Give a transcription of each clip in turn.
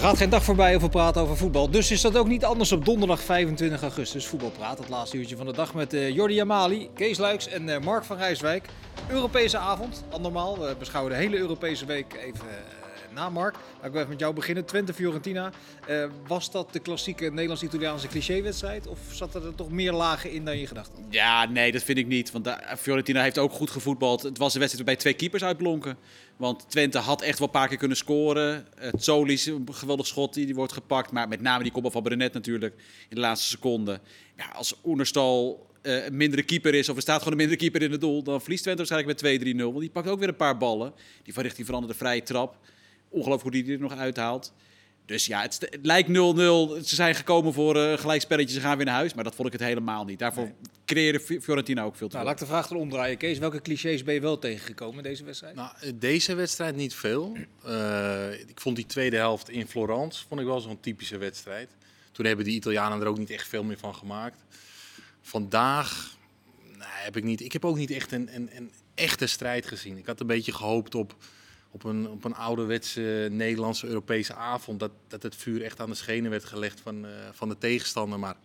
Er gaat geen dag voorbij of we praten over voetbal. Dus is dat ook niet anders op donderdag 25 augustus. Voetbalpraat, het laatste uurtje van de dag met uh, Jordi Amali, Kees Luiks en uh, Mark van Rijswijk. Europese avond, andermaal. We beschouwen de hele Europese week even uh, na, Mark. Ik wil even met jou beginnen. Twente-Fiorentina. was dat de klassieke Nederlands-Italiaanse clichéwedstrijd? Of zat er toch meer lagen in dan je gedacht had? Ja, nee, dat vind ik niet. Want Fiorentina heeft ook goed gevoetbald. Het was een wedstrijd waarbij twee keepers uitblonken. Want Twente had echt wel een paar keer kunnen scoren. Het Solis, een geweldig schot, die, die wordt gepakt. Maar met name die kopbal van Brenet natuurlijk in de laatste seconde. Ja, als Oenerstal een mindere keeper is, of er staat gewoon een mindere keeper in het doel, dan verliest Twente waarschijnlijk met 2-3-0. Want die pakt ook weer een paar ballen. Die van richting veranderde vrije trap. Ongelooflijk hoe die er nog uithaalt. Dus ja, het, het lijkt 0-0. Ze zijn gekomen voor een uh, gelijkspelletje, ze gaan weer naar huis. Maar dat vond ik het helemaal niet. Daarvoor nee. creëerde Fiorentina ook veel te nou, Laat ik de vraag erom draaien, Kees. Welke clichés ben je wel tegengekomen in deze wedstrijd? Nou, deze wedstrijd niet veel. Uh, ik vond die tweede helft in Florence vond ik wel zo'n typische wedstrijd. Toen hebben die Italianen er ook niet echt veel meer van gemaakt. Vandaag nee, heb ik niet. Ik heb ook niet echt een, een, een echte strijd gezien. Ik had een beetje gehoopt op op een, op een ouderwetse Nederlandse Europese avond. Dat, dat het vuur echt aan de schenen werd gelegd van, uh, van de tegenstander. Maar,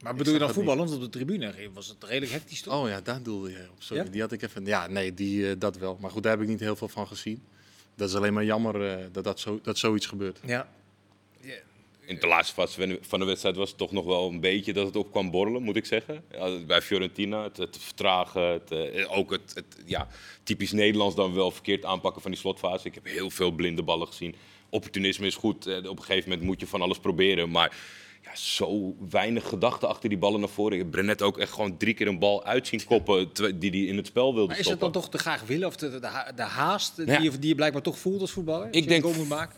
maar bedoel je dan voetballend op de tribune? Was het redelijk hectisch toch? Oh ja, daar doelde je op. Sorry, ja? die had ik even. Ja, nee, die, uh, dat wel. Maar goed, daar heb ik niet heel veel van gezien. Dat is alleen maar jammer uh, dat, dat, zo, dat zoiets gebeurt. Ja. Yeah. In de laatste fase van de wedstrijd was het toch nog wel een beetje dat het op kwam borrelen, moet ik zeggen. Bij Fiorentina, het, vertragen, het, uh, ook het, het, ja, typisch Nederlands dan wel verkeerd aanpakken van die slotfase. Ik heb heel veel blinde ballen gezien. Opportunisme is goed. Uh, op een gegeven moment moet je van alles proberen. Maar ja, zo weinig gedachten achter die ballen naar voren. Ik heb Brenet ook echt gewoon drie keer een bal uit zien koppen die hij in het spel wilde maar is stoppen. het dan toch te graag willen of de, de, de haast die, je, die je blijkbaar toch voelt als voetballer? Ik denk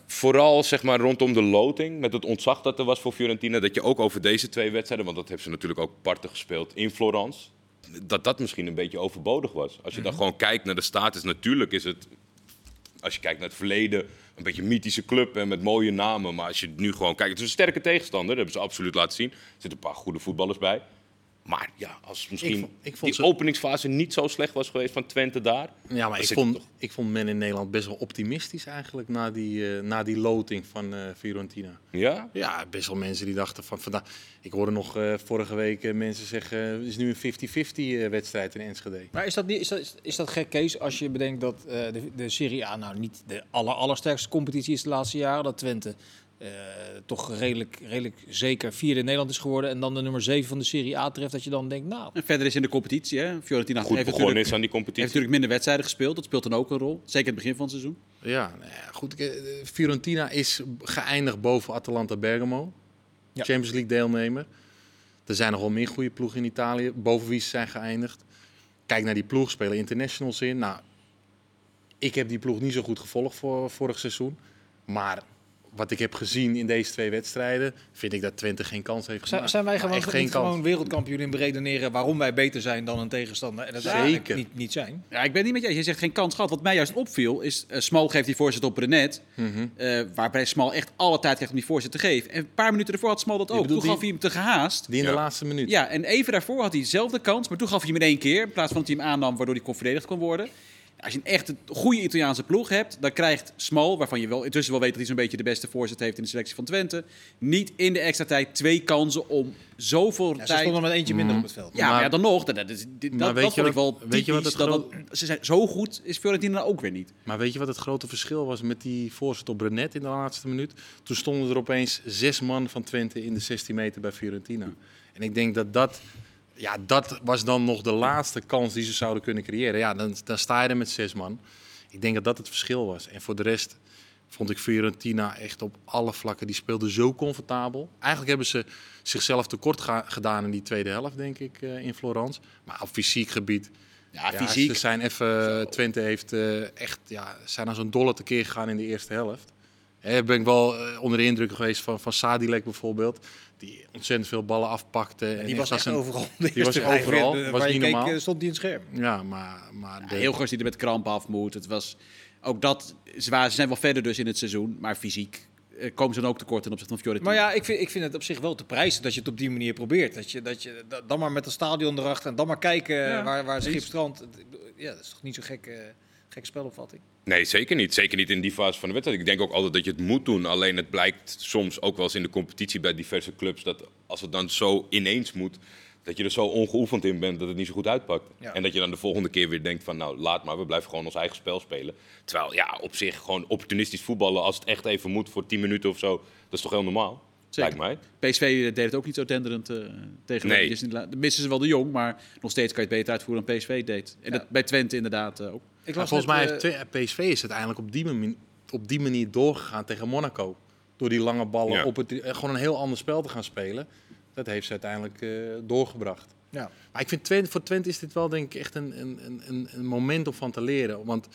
vooral zeg maar, rondom de loting, met het ontzag dat er was voor Fiorentina, dat je ook over deze twee wedstrijden, want dat hebben ze natuurlijk ook parten gespeeld in Florence, dat dat misschien een beetje overbodig was. Als je dan gewoon kijkt naar de status, natuurlijk is het, als je kijkt naar het verleden, een beetje een mythische club en met mooie namen. Maar als je nu gewoon kijkt, het is een sterke tegenstander, dat hebben ze absoluut laten zien. Er zitten een paar goede voetballers bij. Maar ja, als misschien ik vond, ik vond die ze... openingsfase niet zo slecht was geweest van Twente daar. Ja, maar ik vond, ik vond men in Nederland best wel optimistisch eigenlijk na die, uh, na die loting van uh, Fiorentina. Ja? Ja, best wel mensen die dachten van vandaag. Ik hoorde nog uh, vorige week mensen zeggen: het is nu een 50-50 wedstrijd in Enschede. Maar is dat, niet, is dat, is dat gek, Kees, als je bedenkt dat de, de Serie A nou niet de aller, allersterkste competitie is de laatste jaren? Dat Twente uh, toch redelijk, redelijk zeker vierde in Nederland is geworden. En dan de nummer 7 van de Serie A treft. Dat je dan denkt, nou... En verder is in de competitie, hè. Fiorentina Goed heeft begonnen is aan die competitie. heeft natuurlijk minder wedstrijden gespeeld. Dat speelt dan ook een rol. Zeker in het begin van het seizoen. Ja, nou ja goed. Fiorentina is geëindigd boven Atalanta Bergamo. Ja. Champions League deelnemer. Er zijn nog wel meer goede ploegen in Italië. Boven wie ze zijn geëindigd. Kijk naar die ploeg, spelen internationals in. Nou, ik heb die ploeg niet zo goed gevolgd voor vorig seizoen. Maar wat ik heb gezien in deze twee wedstrijden, vind ik dat Twente geen kans heeft gemaakt. Zijn wij gewoon, geen gewoon wereldkampioen in beredeneren waarom wij beter zijn dan een tegenstander? En dat Zeker. Niet, niet zijn. Ja, ik ben niet met je. Je zegt geen kans gehad. Wat mij juist opviel is, uh, Smal geeft die voorzet op Brenet. Mm -hmm. uh, waarbij Smal echt alle tijd krijgt om die voorzet te geven. En een paar minuten ervoor had Smal dat ook. Toen die, gaf hij hem te gehaast. Die in de laatste minuut. Ja, en even daarvoor had hij dezelfde kans. Maar toen gaf hij hem in één keer. In plaats van dat hij hem aannam, waardoor hij kon verdedigd kon worden. Als je een echt goede Italiaanse ploeg hebt, dan krijgt Smal, waarvan je wel intussen wel weet dat hij zo'n beetje de beste voorzet heeft in de selectie van Twente, niet in de extra tijd twee kansen om zoveel ja, tijd... Ze stonden met eentje minder op het veld. Ja, maar, ja dan nog. Dat, dat, dat, dat, dat vond ik wel weet je wat het dat, dat, ze zijn Zo goed is Fiorentina ook weer niet. Maar weet je wat het grote verschil was met die voorzet op Brenet in de laatste minuut? Toen stonden er opeens zes man van Twente in de 16 meter bij Fiorentina. En ik denk dat dat ja, dat was dan nog de laatste kans die ze zouden kunnen creëren. Ja, dan, dan sta je er met zes man. Ik denk dat dat het verschil was. En voor de rest vond ik Fiorentina echt op alle vlakken. Die speelde zo comfortabel. Eigenlijk hebben ze zichzelf tekort gedaan in die tweede helft, denk ik, uh, in Florence. Maar op fysiek gebied. Ja, ja fysiek. Ze zijn even, Twente heeft uh, echt, ja, zijn als een dolle tekeer gegaan in de eerste helft. He, ben ik wel onder de indruk geweest van, van Sadilek bijvoorbeeld. Die ontzettend veel ballen afpakte. En die was echt een, overal. Die was overal. Was was niet normaal. Keek, stond die in het scherm. Ja, maar... maar ja, heel die er met kramp af moet. Het was ook dat... Ze zijn wel verder dus in het seizoen. Maar fysiek komen ze dan ook tekort ten opzichte van Fiorentina. Maar ja, ik vind, ik vind het op zich wel te prijzen dat je het op die manier probeert. Dat je, dat je dan maar met een stadion erachter en dan maar kijken ja. waar, waar schip strandt. Ja, dat is toch niet zo gek... Uh, Gekke spelopvatting. Nee, zeker niet. Zeker niet in die fase van de wedstrijd. Ik denk ook altijd dat je het moet doen. Alleen het blijkt soms ook wel eens in de competitie bij diverse clubs dat als het dan zo ineens moet, dat je er zo ongeoefend in bent dat het niet zo goed uitpakt. Ja. En dat je dan de volgende keer weer denkt van nou laat maar, we blijven gewoon ons eigen spel spelen. Terwijl ja, op zich gewoon opportunistisch voetballen als het echt even moet voor 10 minuten of zo, dat is toch heel normaal? Zeker. Lijkt mij. PSV deed het ook niet zo denderend eh tegen Nee. Dan missen ze wel de jong, maar nog steeds kan je het beter uitvoeren dan PSV deed. En Ja. dat bij Twente inderdaad eh, ook. Ik Ja, las volgens net, mij eh, heeft PSV is uiteindelijk op die, manier, op die manier doorgegaan tegen Monaco. Door die lange ballen Ja. op het, eh, gewoon een heel ander spel te gaan spelen. Dat heeft ze uiteindelijk eh, doorgebracht. ja. Maar ik vind Twente, voor Twente is dit wel denk ik echt een, een, een- een, een moment om van te leren. Want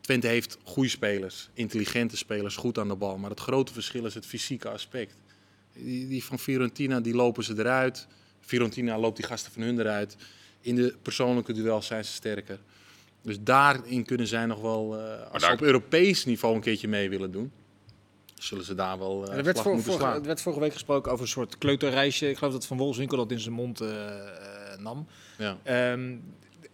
Twente heeft goede spelers, intelligente spelers, goed aan de bal. Maar het grote verschil is het fysieke aspect. Die, die van Fiorentina, die lopen ze eruit. Fiorentina loopt die gasten van hun eruit. In de persoonlijke duels zijn ze sterker. Dus daarin kunnen zij nog wel, eh, als ze op Europees niveau een keertje mee willen doen, zullen ze daar wel eh er werd, slag voor, moeten vorige, slaan. er werd vorige week gesproken over een soort kleuterreisje. Ik geloof dat Van Wolfswinkel dat in zijn mond eh, eh, nam. Ja. Ehm,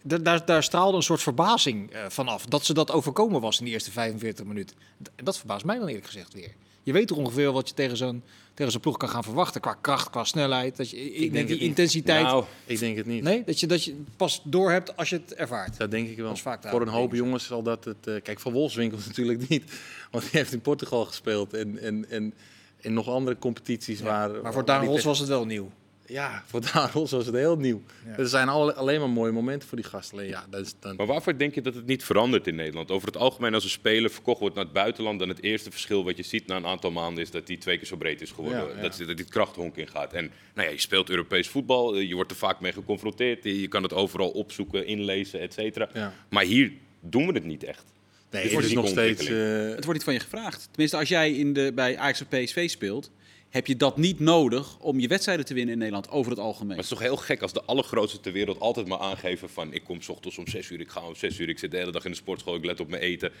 da- daar, daar straalde een soort verbazing eh, vanaf. Dat ze dat overkomen was in die eerste 45 minuten. Dat verbaast mij dan eerlijk gezegd weer. Je weet toch ongeveer wat je tegen zo'n tegen zo'n ploeg kan gaan verwachten. Qua kracht, qua snelheid. Dat je, ik, denk denk die niet. intensiteit. Nou, Ik denk het niet. nee, dat je, dat je pas door hebt als je het ervaart. Dat denk ik wel. Vaak Voor een hoop jongens zal dat het. eh, kijk, van Wolfswinkel natuurlijk niet. Want die heeft in Portugal gespeeld. En, en, en in nog andere competities waar. Maar voor Daan tegen- was het wel nieuw. Ja, voor Daan Ros was het heel nieuw. Ja. Er zijn alle, alleen maar mooie momenten voor die gasten. Alleen Ja, dat is dan. Maar waarvoor denk je dat het niet verandert in Nederland? Over het algemeen, als een speler verkocht wordt naar het buitenland, dan het eerste verschil wat je ziet na een aantal maanden is dat hij twee keer zo breed is geworden. Ja, ja. Dat, het krachthonk in gaat. En nou ja, je speelt Europees voetbal, eh, je wordt er vaak mee geconfronteerd, je je kan het overal opzoeken, inlezen, et cetera. Ja. Maar hier doen we het niet echt. Nee, Dus het is die nog steeds. eh, Het wordt niet van je gevraagd. Tenminste, als jij in de, bij Ajax of PSV speelt, heb je dat niet nodig om je wedstrijden te winnen in Nederland over het algemeen. Maar het is toch heel gek als de allergrootste ter wereld altijd maar aangeven van ik kom 's ochtends om 6 uur, ik ga om 6 uur, ik zit de hele dag in de sportschool, ik let op mijn eten.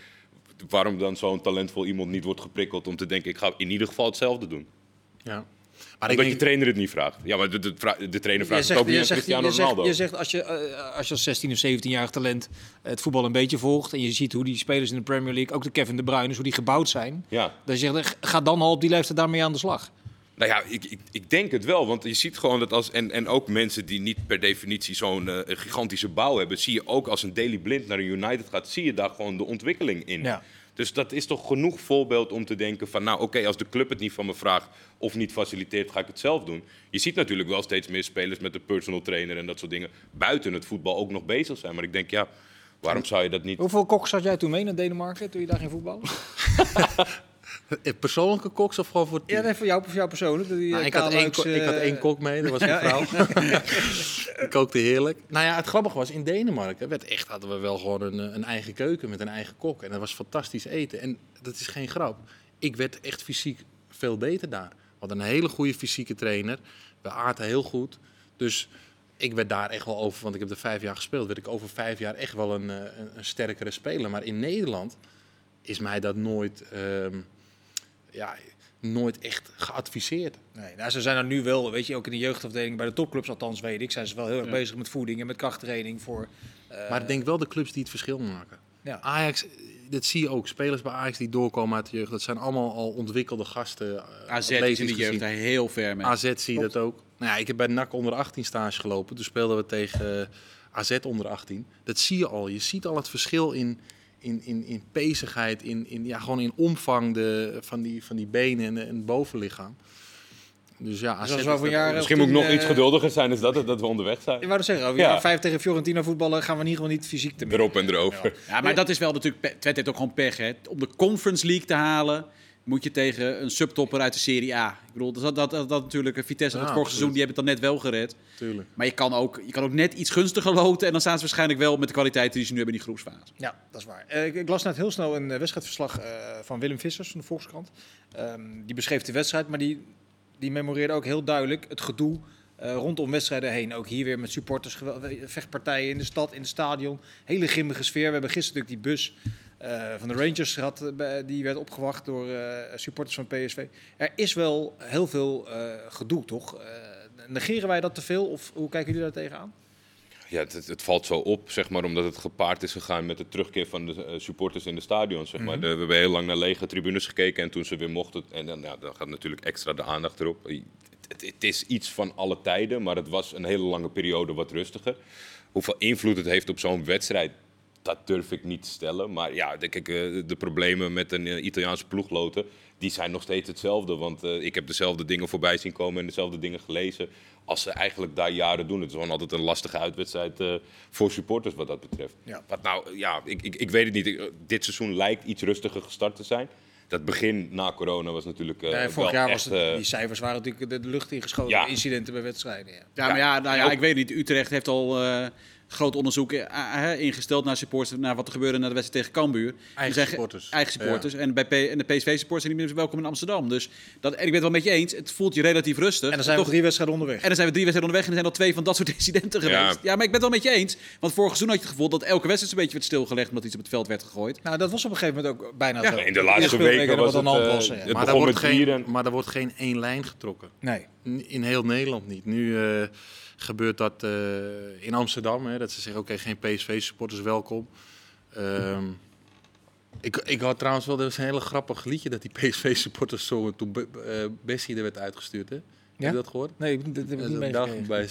Waarom dan zo'n talentvol iemand niet wordt geprikkeld om te denken ik ga in ieder geval hetzelfde doen? ja. Maar Omdat ik je denk, trainer het niet vraagt. Ja, maar de, de, trainer vraagt het zegt, ook niet aan zegt, Cristiano je zegt, Ronaldo. je zegt als je, eh, als je als 16 of 17-jarig talent het voetbal een beetje volgt en je ziet hoe die spelers in de Premier League, ook de Kevin De Bruyne, hoe die gebouwd zijn, Ja, dan zeg je, ga dan al op die leeftijd daarmee aan de slag. Nou ja, ik, ik, ik denk het wel. Want je ziet gewoon dat als. En, en ook mensen die niet per definitie zo'n eh, gigantische bouw hebben. zie je ook als een Daily Blind naar een United gaat. zie je daar gewoon de ontwikkeling in. Ja. Dus dat is toch genoeg voorbeeld om te denken van, nou oké, als de club het niet van me vraagt of niet faciliteert, ga ik het zelf doen. Je ziet natuurlijk wel steeds meer spelers met de personal trainer en dat soort dingen buiten het voetbal ook nog bezig zijn. Maar ik denk, ja, waarom zou je dat niet... Hoeveel koks had jij toen mee naar Denemarken, toen je daar ging voetballen? persoonlijke koks of gewoon voor het Ja, nee, voor jou, voor jou persoonlijk. Die, Nou, eh, ik, had één, ik had eh, één kok mee, dat was mijn vrouw. Die kookte heerlijk. Nou ja, het grappige was, in Denemarken werd echt, hadden we wel gewoon een, eh, een eigen keuken met een eigen kok. En dat was fantastisch eten. En dat is geen grap. Ik werd echt fysiek veel beter daar. We hadden een hele goede fysieke trainer. We aten heel goed. Dus ik werd daar echt wel over, want ik heb er vijf jaar gespeeld, werd ik over vijf jaar echt wel een, een, een sterkere speler. Maar in Nederland is mij dat nooit, ehm, ja, nooit echt geadviseerd. Nee, nou, ze zijn er nu wel, weet je, ook in de jeugdafdeling bij de topclubs, althans weet ik, zijn ze wel heel erg Ja. bezig met voeding en met krachttraining voor. eh, Maar ik denk wel de clubs die het verschil maken. ja. Ajax, dat zie je ook. Spelers bij Ajax die doorkomen uit de jeugd. Dat zijn allemaal al ontwikkelde gasten. eh, AZ is in de jeugd daar heel ver mee. AZ zie je dat ook. Nou ja, ik heb bij NAC onder 18 stage gelopen. Toen speelden we tegen eh, AZ onder 18. Dat zie je al. Je ziet al het verschil in, in, in, in pezigheid, in, in, ja, gewoon in omvang de, van, die, van die benen en, en het bovenlichaam. Dus ja, AZ als is over ook. Misschien moet ik nog iets eh, geduldiger zijn dan dat, dat we onderweg zijn. Ik wou dat zeggen, over Ja. vijf tegen Fiorentina voetballen gaan we in ieder geval niet fysiek te Erop en erover. Ja, maar dat is wel natuurlijk... Twente heeft ook gewoon pech, hè. Om de Conference League te halen, moet je tegen een subtopper uit de Serie A. Ik bedoel, dat, dat, dat, dat natuurlijk eh, Vitesse Ja, het vorig seizoen, die hebben het dan net wel gered. Tuurlijk. Maar je kan, ook, je kan ook net iets gunstiger loten en dan staan ze waarschijnlijk wel met de kwaliteit die ze nu hebben in die groepsfase. Ja, dat is waar. Eh, ik, ik las net heel snel een eh, wedstrijdverslag eh, van Willem Vissers van de Volkskrant. Ehm, die beschreef de wedstrijd, maar die, die memoreerde ook heel duidelijk het gedoe eh, rondom wedstrijden heen. Ook hier weer met supporters, vechtpartijen in de stad, in het stadion. Hele grimmige sfeer. We hebben gisteren natuurlijk die bus eh, van de Rangers gehad, eh, die werd opgewacht door eh, supporters van PSV. Er is wel heel veel gedoe, toch? Negeren wij dat te veel of hoe kijken jullie daar tegenaan? ja, het, het valt zo op, zeg maar, omdat het gepaard is gegaan met de terugkeer van de supporters in de stadions. Zeg maar. De- we hebben heel lang naar lege tribunes gekeken en toen ze weer mochten, en dan, ja, dan gaat natuurlijk extra de aandacht erop. Het, het, het is iets van alle tijden, maar het was een hele lange periode wat rustiger. Hoeveel invloed het heeft op zo'n wedstrijd, dat durf ik niet te stellen. Maar ja, de, kijk, eh, de problemen met een eh, Italiaanse ploegloten, die zijn nog steeds hetzelfde. Want eh, ik heb dezelfde dingen voorbij zien komen en dezelfde dingen gelezen. Als ze eigenlijk daar jaren doen. Het is gewoon altijd een lastige uitwedstrijd eh, voor supporters wat dat betreft. Ja. Wat nou, ja, ik, ik, ik weet het niet. Ik- dit seizoen lijkt iets rustiger gestart te zijn. Dat begin na corona was natuurlijk Nee, vorig wel jaar echt, was het, eh, die cijfers waren natuurlijk de, lucht ingeschoten. Ja. Incidenten bij wedstrijden. Ja. Ja, maar ja, nou ja, ook- ik weet niet. Utrecht heeft al eh, groot onderzoek eh, eh, ingesteld naar supporters, naar wat er gebeurde na de wedstrijd tegen Cambuur. Eigen supporters. Eigen supporters. En, bij P en de PSV-supporters zijn niet meer welkom in Amsterdam. Dus dat, en ik ben het wel met je eens. Het voelt je relatief rustig. En dan zijn we Toch- drie wedstrijden onderweg. en dan zijn we drie wedstrijden onderweg en er zijn al twee van dat soort incidenten Ja. geweest. Ja, maar ik ben het wel met je eens. Want vorig seizoen had je het gevoel dat elke wedstrijd een beetje werd stilgelegd omdat iets op het veld werd gegooid. Nou, dat was op een gegeven moment ook bijna Ja, zo. in de laatste weken was het, eh, was, het Maar daar, begon wordt geen, en- maar daar wordt geen één lijn getrokken. Nee. In heel Nederland niet. Nu eh, gebeurt dat eh, in Amsterdam. Hè, dat ze zeggen, oké, geen PSV-supporters welkom. Ehm, ik, ik had trouwens wel, er was een hele grappig liedje dat die PSV-supporters zongen toen eh, Bessie er werd uitgestuurd. Hè? Heb Ja? je dat gehoord? Nee, dat heb ik Dat niet een dag bij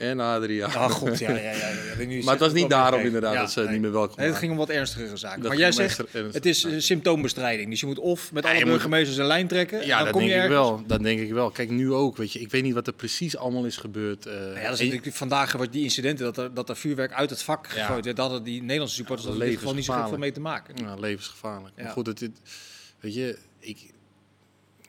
en Adriaan. Ah, god, ja, ja, ja. Nu maar het was niet daarom inderdaad Ja, dat ze nee. niet meer welkom Nee, het ging om wat ernstigere zaken. Dat maar jij zegt, ernstig- het is eh, nee. symptoombestrijding. Dus je moet of met Ja, alle moet- burgemeesters een lijn trekken. en Ja, dan dat kom denk je ik wel. Dat denk ik wel. Kijk, nu ook. Weet je, ik weet niet wat er precies allemaal is gebeurd. eh, ja, dat is en- natuurlijk vandaag wat die incidenten, dat er, dat er vuurwerk uit het vak Ja. gegooid werd. Dat hadden die Nederlandse supporters Ja, ja, er gewoon niet zo heel veel mee te maken. Ja, levensgevaarlijk. Maar goed, het, het- weet je, ik,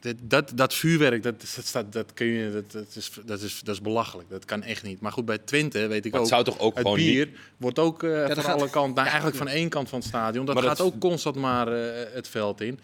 dat, dat, dat vuurwerk, dat, dat, staat, dat, kun je, dat, dat, is, dat, is, dat is belachelijk. Dat kan echt niet. Maar goed, bij Twente weet ik Maar ook. het zou toch ook het gewoon bier wordt ook eh, dat van gaat- alle kanten, nou, eigenlijk van één kant van het stadion. Dat Maar gaat dat- ook constant maar eh, het veld in.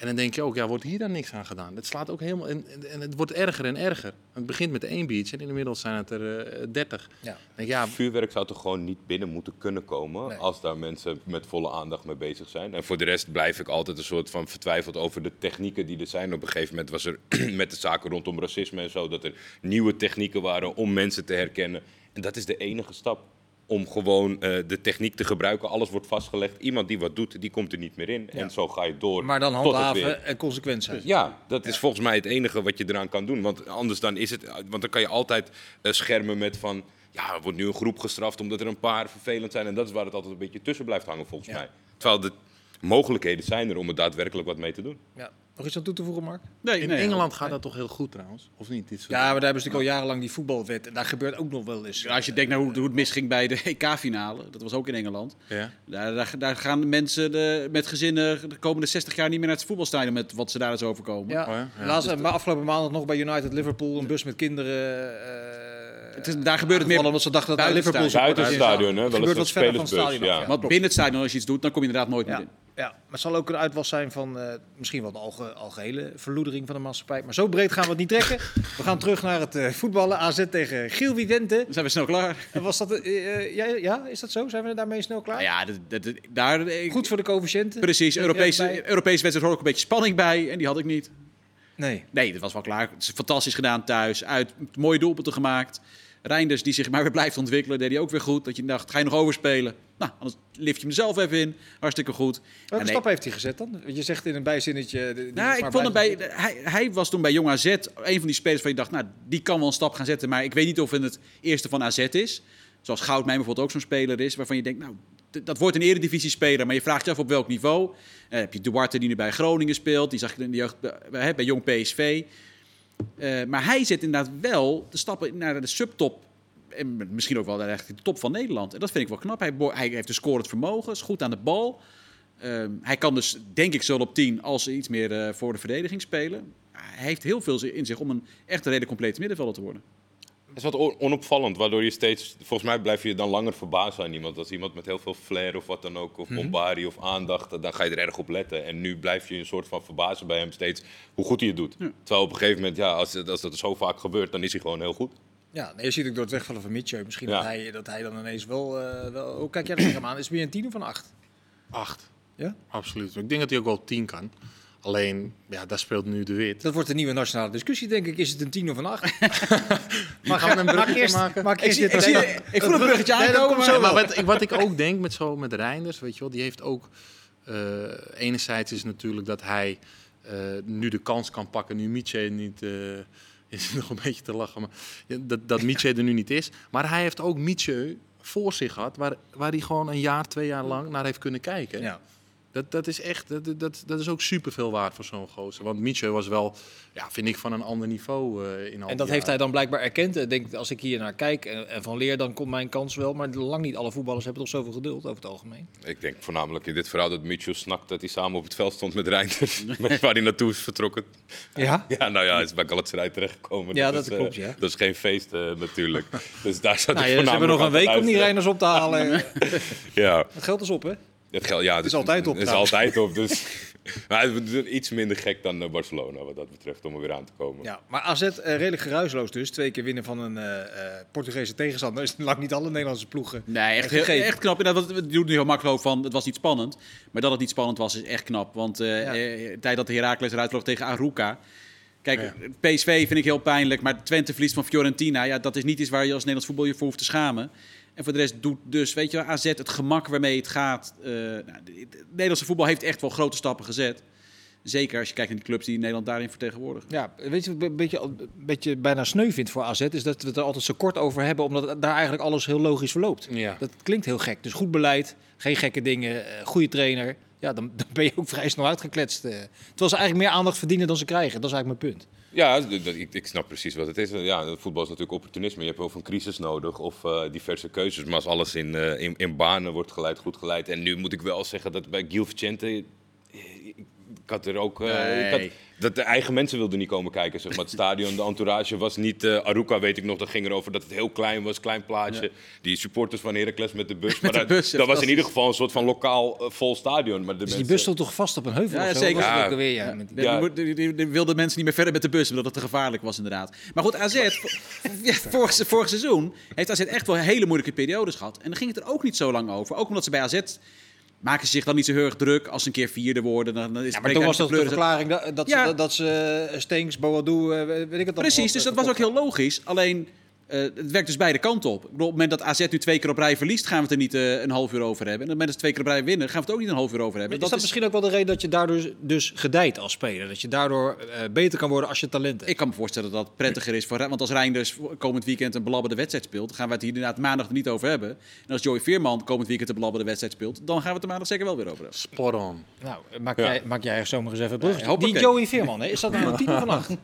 En dan denk je ook, ja, wordt hier dan niks aan gedaan? Het slaat ook helemaal, en, en- het wordt erger en erger. Het begint met één biertje en inmiddels zijn het er eh, dertig. Ja. Ik denk, ja, Vuurwerk zou toch gewoon niet binnen moeten kunnen komen Nee. als daar mensen met volle aandacht mee bezig zijn. En voor de rest blijf ik altijd een soort van vertwijfeld over de technieken die er zijn. Op een gegeven moment was er met de zaken rondom racisme en zo dat er nieuwe technieken waren om mensen te herkennen. En dat is de enige stap. Om gewoon eh, de techniek te gebruiken. Alles wordt vastgelegd. Iemand die wat doet, die komt er niet meer in. Ja. En zo ga je door. Maar dan tot het handhaven weer- en consequent zijn. ja, dat is volgens mij het enige wat je eraan kan doen. Want anders dan is het. Want dan kan je altijd eh, schermen met van. Ja, er wordt nu een groep gestraft omdat er een paar vervelend zijn. En dat is waar het altijd een beetje tussen blijft hangen, volgens Ja. mij. Terwijl de mogelijkheden zijn er om er daadwerkelijk wat mee te doen. Ja. Nog iets aan toe te voegen, Mark? Nee, in nee, Engeland gaat dat toch heel goed trouwens? Of niet? Dit soort- Ja, maar daar hebben ze natuurlijk al jarenlang die voetbalwet. En daar gebeurt ook nog wel eens. Ja, Als je denkt naar hoe, hoe het misging bij de EK-finale, dat was ook in Engeland. Ja. Daar, daar, daar gaan mensen de, met gezinnen de komende 60 jaar niet meer naar het voetbalstadion met wat ze daar eens overkomen. Ja, Oh ja? Ja. Laatst, maar afgelopen maandag nog bij United Liverpool een bus met kinderen. eh, Het is- daar gebeurt het meer omdat ze dachten dat buiten Liverpool het Buiten het stadion, hè? gebeurt eens wat verder van het stadion. ja. Want binnen het stadion als je iets doet, dan kom je inderdaad nooit meer in. ja, maar het zal ook een uitwas zijn van eh, misschien wel de alge, algehele verloedering van de maatschappij. Maar zo breed gaan we het niet trekken. We gaan terug naar het eh, voetballen. AZ tegen Giel Vicente. Dan zijn we snel klaar. En Was dat, eh, ja, ja, is dat zo? Zijn we daarmee snel klaar? Nou ja, dat, dat, daar, ik- Goed voor de coëfficiënten. Precies, Europese? Europese wedstrijd hoor ik een beetje spanning bij en die had ik niet. Nee. Nee, dat was wel klaar. Het is fantastisch gedaan thuis. Uit mooie doelpunten gemaakt. Reinders, die zich maar weer blijft ontwikkelen, deed hij ook weer goed. Dat je dacht, ga je nog overspelen? Nou, anders lift je hem zelf even in. Hartstikke goed. Welke nee. stap heeft hij gezet dan? Je zegt in een bijzinnetje... die Nou, ik vond hem bij, hij, hij was toen bij Jong AZ een van die spelers waar je dacht, nou, die kan wel een stap gaan zetten. Maar ik weet niet of het het eerste van AZ is. Zoals Goudmijn bijvoorbeeld ook zo'n speler is. Waarvan je denkt, nou, dat wordt een eredivisie speler. Maar je vraagt je af op welk niveau. Eh, heb je Duarte die nu bij Groningen speelt. Die zag je in de jeugd bij, bij, bij Jong PSV. Eh, maar hij zet inderdaad wel de stappen naar de subtop. En misschien ook wel naar de top van Nederland. En dat vind ik wel knap. Hij, hij heeft een scorend vermogen, is goed aan de bal. Ehm, hij kan dus, denk ik, zowel op 10 als iets meer eh, voor de verdediging spelen. Hij heeft heel veel in zich om een echt een redelijk complete middenvelder te worden. Het is wat on- onopvallend, waardoor je steeds... Volgens mij blijf je dan langer verbaasd aan iemand. Als iemand met heel veel flair of wat dan ook, of bombardie of aandacht, dan ga je er erg op letten. En nu blijf je een soort van verbazen bij hem steeds hoe goed hij het doet. Terwijl op een gegeven moment, ja, als, als dat zo vaak gebeurt, dan is hij gewoon heel goed. Ja, nee, je ziet ook door het wegvallen van Mitchell. Misschien Ja. dat, hij, dat hij dan ineens wel... eh, wel hoe kijk jij er tegen hem aan? Is het meer een 10 of een 8? Acht. Ja? Absoluut. Ik denk dat hij ook wel tien kan. Alleen, ja, daar speelt nu de wit. Dat wordt een nieuwe nationale discussie, denk ik. Is het een tien of een acht? Maar gaan we een bruggetje eerst, maken? maak Ik, eerst zie, dit ik, zie, ik voel een bruggetje Nee, aankomen. komt zo. maar- wat, ik- wat ik ook denk met, zo, met Reinders, weet je wel, die heeft ook... eh, enerzijds is natuurlijk dat hij eh, nu de kans kan pakken, nu Mietje niet... eh, is nog een beetje te lachen, maar dat, dat Mietje er nu niet is. Maar hij heeft ook Mietje voor zich gehad, waar, waar hij gewoon een jaar, twee jaar lang naar heeft kunnen kijken. Ja. Dat, dat is echt, dat, dat, dat is ook superveel waard voor zo'n gozer. Want Mietje was wel, ja, vind ik, van een ander niveau eh, in al En dat heeft hij dan blijkbaar erkend. Ik denk, als ik hier naar kijk en, en van leer, dan komt mijn kans wel. Maar lang niet alle voetballers hebben toch zoveel geduld over het algemeen. Ik denk voornamelijk in dit verhaal dat Mitchell snakt dat hij samen op het veld stond met Reinders. waar hij naartoe is vertrokken. Ja? Ja, nou ja, hij is bij Galatasaray terechtgekomen. Ja, is, dat eh, klopt, ja. Dat is geen feest eh, natuurlijk. dus daar zat Nou, ja, ze hebben nog een voornamelijk week om die te Reiners op te halen. Ja, Het geld is op, hè? Het geld, ja, het is altijd op Het is altijd op, dus... maar het is iets minder gek dan eh, Barcelona wat dat betreft, om er weer aan te komen. Ja, maar AZ eh, redelijk geruisloos dus. Twee keer winnen van een eh, eh, Portugese tegenstander. Is lang niet alle Nederlandse ploegen. Nee, echt, Echt knap. Dat we doen nu heel makkelijk van het was niet spannend. Maar dat het niet spannend was, is echt knap. Want eh Ja. eh, de tijd dat de Heracles eruit vloog tegen Aruca. Kijk, Ja. PSV vind ik heel pijnlijk. Maar Twente verliest van Fiorentina. Ja, dat is niet iets waar je als Nederlands voetbal je voor hoeft te schamen. En voor de rest doet dus, weet je wel, AZ het gemak waarmee het gaat. eh, nou, de- het Nederlandse voetbal heeft echt wel grote stappen gezet. Zeker als je kijkt naar die clubs die Nederland daarin vertegenwoordigen. Ja, weet je wat ik een beetje, een beetje bijna sneu vind voor AZ? Is dat we het er altijd zo kort over hebben. Omdat daar eigenlijk alles heel logisch verloopt. Ja. Dat klinkt heel gek. Dus goed beleid, geen gekke dingen, eh, goede trainer. Ja, dan, ben je ook vrij snel uitgekletst. eh. Terwijl ze eigenlijk meer aandacht verdienen dan ze krijgen. Dat is eigenlijk mijn punt. Ja, ik, ik snap precies wat het is. Ja, voetbal is natuurlijk opportunisme. Je hebt of een crisis nodig of eh, diverse keuzes. Maar als alles in, eh, in, in banen wordt geleid, goed geleid. En nu moet ik wel zeggen dat bij Gil Vicente... Ik had er ook... eh, ik had- Nee. dat de eigen mensen wilden niet komen kijken. Zeg maar. Het stadion, de entourage was niet... eh Aruca weet ik nog, dat ging erover dat het heel klein was. Klein plaatsje. Die supporters van Heracles met de bus. Maar de dat, bus, dat was in ieder geval een soort van lokaal eh, vol stadion. Maar de Dus die mensen- bus stond toch vast op een heuvel? Ja, of zo? zeker. Ja. ook alweer, ja, met die- De, Ja. wilde mensen niet meer verder met de bus, omdat het te gevaarlijk was inderdaad. Maar goed, AZ, vo- ja, vorig, vorig seizoen heeft AZ echt wel hele moeilijke periodes gehad. En dan ging het er ook niet zo lang over. Ook omdat ze bij AZ maken ze zich dan niet zo heel erg druk als ze een keer vierde worden. Dan, dan is Ja, maar toen was dat de verklaring dat, dat, Ja. ze, dat ze eh, Stenks, Boadu, eh, weet ik het Precies, dus dat was ook heel logisch. Alleen, eh, het werkt dus beide kanten op. Ik bedoel, op het moment dat AZ nu twee keer op rij verliest, gaan we het er niet eh, een half uur over hebben. En op het moment dat ze twee keer op rij winnen, gaan we het ook niet een half uur over hebben. Is dat, misschien ook wel de reden dat je daardoor dus gedijt als speler? Dat je daardoor eh, beter kan worden als je talent hebt? Ik kan me voorstellen dat dat prettiger is voor Want als Reinders komend weekend een belabberde wedstrijd speelt, dan gaan we het hier inderdaad maandag er niet over hebben. En als Joey Veerman komend weekend een belabberde wedstrijd speelt, dan gaan we het er maandag zeker wel weer over hebben. Spot on. Nou, maak, Ja. jij, maak jij zomaar eens even hoppakee. Die Joey Veerman, hè? is dat nou een 10 of een 8?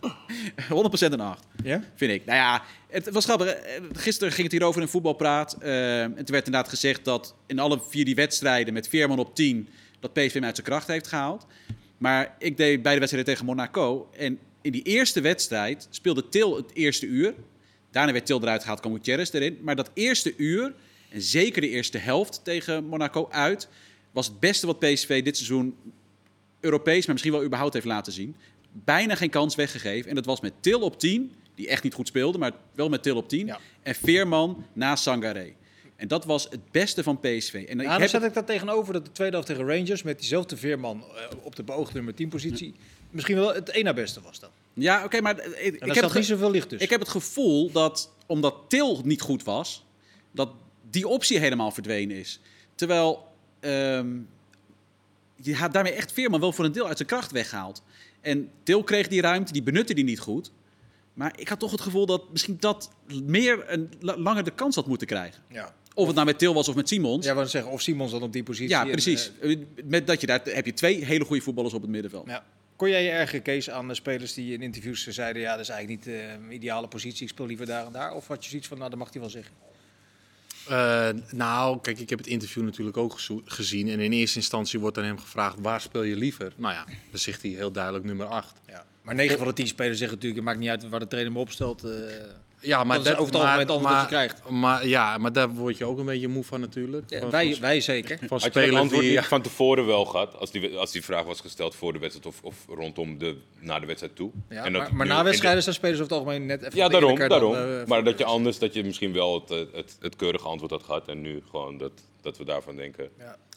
100% een 8. Ja? Vind ik. Nou ja, het was grappig. Eh, Gisteren ging het hier over in voetbalpraat. Eh, en toen werd inderdaad gezegd dat in alle vier die wedstrijden met Veerman op 10... dat PSV hem uit zijn kracht heeft gehaald. Maar ik deed beide wedstrijden tegen Monaco. En in die eerste wedstrijd speelde Til het eerste uur. Daarna werd Til eruit gehaald, kwam Gutierrez erin. Maar dat eerste uur, en zeker de eerste helft tegen Monaco uit... was het beste wat PSV dit seizoen Europees, maar misschien wel überhaupt heeft laten zien. Bijna geen kans weggegeven. En dat was met Til op 10, die echt niet goed speelde, maar wel met Til op 10. Ja. En Veerman naast Sangaré. En dat was het beste van PSV. En ik dan heb zet ik daar tegenover dat de tweede helft tegen Rangers met diezelfde Veerman eh, op de beoogde nummer 10 positie misschien wel het na beste was dan. Ja, oké, maar eh, ik, heb zat het ge- niet zoveel licht tussen. ik heb het gevoel dat, omdat Til niet goed was, dat die optie helemaal verdwenen is. Terwijl ehm, je had daarmee echt Veerman wel voor een deel uit zijn kracht weggehaald. En Til kreeg die ruimte, die benutte die niet goed. Maar ik had toch het gevoel dat misschien dat meer een la- langer de kans had moeten krijgen. ja. Of het nou met Til was of met Simons. Ja, wat zeggen, of Simons dan op die positie. Ja, en, precies. eh, Met dat je daar heb je twee hele goede voetballers op het middenveld. ja. Kon jij je erger, Kees, aan de spelers die in interviews zeiden... ja, dat is eigenlijk niet de ideale positie, ik speel liever daar en daar? Of had je zoiets van, nou, dat mag hij wel zeggen? Eh, nou, kijk, ik heb het interview natuurlijk ook gezien. En in eerste instantie wordt aan hem gevraagd, waar speel je liever? Nou ja, dan zegt hij heel duidelijk nummer 8. Ja. Maar 9 van de 10 spelers zeggen natuurlijk, het maakt niet uit waar de trainer me opstelt. eh, Ja, maar Dat is over het algemeen het antwoord dat je krijgt. Maar, ja, maar daar word je ook een beetje moe van natuurlijk. ja, Van- wij, van, wij zeker. van Had je dat spelers antwoord die... van tevoren wel gehad, als die, als die vraag was gesteld voor de wedstrijd of, of rondom de, na de wedstrijd toe? Ja, En dat maar, maar nu na wedstrijden zijn spelers over het algemeen net even Ja, daarom. dan, daarom. eh, maar dat je anders, dat je misschien wel het, het, het keurige antwoord had gehad en nu gewoon dat, dat we daarvan denken.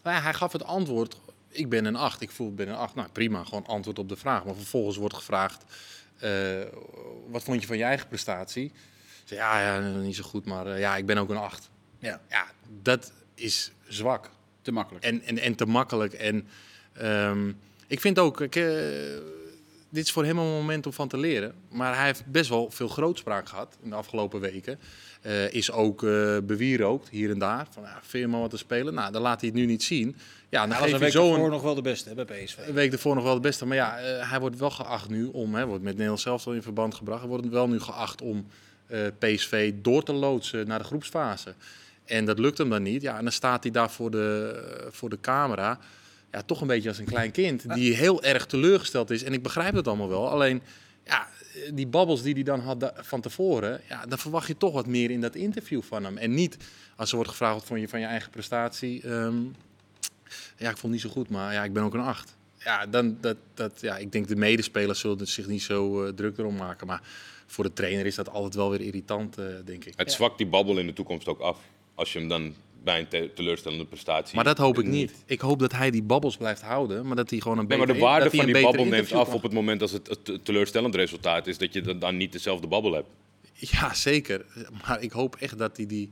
Nou ja, hij gaf het antwoord ik ben een 8, ik voel ik ben een 8. Nou prima, gewoon antwoord op de vraag. Maar vervolgens wordt gevraagd, eh, wat vond je van je eigen prestatie? Zeg, ja, ja, niet zo goed, maar eh, ja, ik ben ook een 8. Ja. Ja, dat is zwak. Te makkelijk. En, en, en te makkelijk. En ehm, ik vind ook, ik, eh, dit is voor hem een moment om van te leren. Maar hij heeft best wel veel grootspraak gehad in de afgelopen weken. Is ook eh bewierookt hier en daar. Van, ja, vind je maar wat te spelen? Nou, dan laat hij het nu niet zien. Ja, dan Hij was geef een week zo een, nog wel de beste hè, bij PSV. een week ervoor nog wel het beste. Maar ja, eh, hij wordt wel geacht nu om, hè, wordt met Nederland zelf al in verband gebracht. Hij wordt wel nu geacht om eh, PSV door te loodsen naar de groepsfase. En dat lukt hem dan niet. Ja, en dan staat hij daar voor de, eh, voor de camera. Ja, toch een beetje als een klein kind. Die heel erg teleurgesteld is. En ik begrijp dat allemaal wel. Alleen, ja, die babbels die hij dan had van tevoren. Ja, dan verwacht je toch wat meer in dat interview van hem. En niet als er wordt gevraagd wat vond je van je eigen prestatie. Ehm, ja, ik vond het niet zo goed, maar ja, ik ben ook een acht. Ja, dan, dat, dat, ja, ik denk de medespelers zullen zich niet zo eh, druk erom maken. Maar voor de trainer is dat altijd wel weer irritant, eh, denk ik. Het zwakt die babbel in de toekomst ook af. Als je hem dan bij een te- teleurstellende prestatie... Maar dat hoop ik niet. Ik hoop dat hij die babbels blijft houden, maar dat hij gewoon een Nee, maar beter de waarde dat van die babbel neemt af op het moment als het het te- teleurstellend resultaat is. Dat je dan- dan niet dezelfde babbel hebt. Ja, zeker. Maar ik hoop echt dat hij die,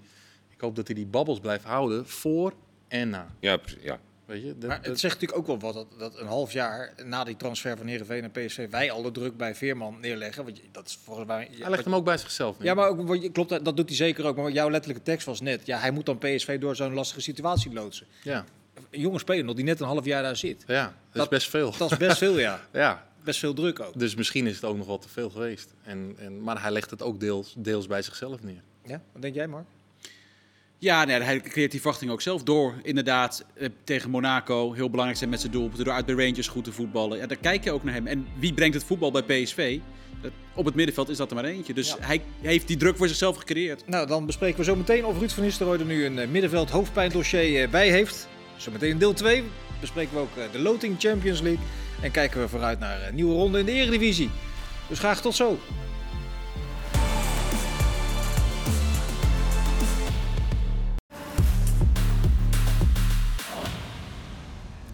ik hoop dat hij die babbels blijft houden voor en na. Ja, precies, ja. Weet je? Dat, Maar het dat- zegt natuurlijk ook wel wat dat, dat een half jaar na die transfer van Heerenveen naar PSV wij al de druk bij Veerman neerleggen. Want dat is volgens mij. hij legt hem ook bij zichzelf neer. Ja, maar ook, klopt, dat doet hij zeker ook. Maar jouw letterlijke tekst was net, ja, hij moet dan PSV door zo'n lastige situatie loodsen. ja. Een jonge speler nog die net een half jaar daar zit. ja, dat, Dat- is best veel. Dat is best veel, ja. Ja, Best veel druk ook. dus misschien is het ook nog wel te veel geweest. En, en, maar hij legt het ook deels, deels bij zichzelf neer. Ja, wat denk jij, Mark? Ja, nee, hij creëert die verwachting ook zelf door. Inderdaad, eh, tegen Monaco, heel belangrijk zijn met zijn doelpunten. Door uit bij Rangers goed te voetballen. Ja, daar kijk je ook naar hem. En wie brengt het voetbal bij PSV? Op het middenveld is dat er maar eentje. Dus Ja. hij heeft die druk voor zichzelf gecreëerd. Nou, dan bespreken we zo meteen of Ruud van Nistelrooy er nu een eh, middenveld hoofdpijndossier eh, bij heeft. Zometeen in deel 2 bespreken we ook de Loting Champions League. En kijken we vooruit naar een nieuwe ronde in de Eredivisie. Dus graag tot zo.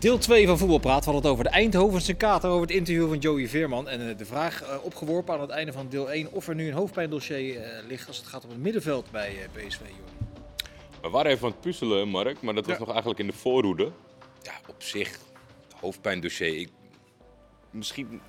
Deel 2 van Voetbalpraat. We hadden het over de Eindhovense kater, over het interview van Joey Veerman. En eh, de vraag eh, opgeworpen aan het einde van deel 1 of er nu een hoofdpijndossier eh, ligt als het gaat om het middenveld bij PSV. We waren even aan het puzzelen, Mark, maar dat was Ja. nog eigenlijk in de voorhoede. Ja, op zich, het hoofdpijndossier. Ik... Misschien.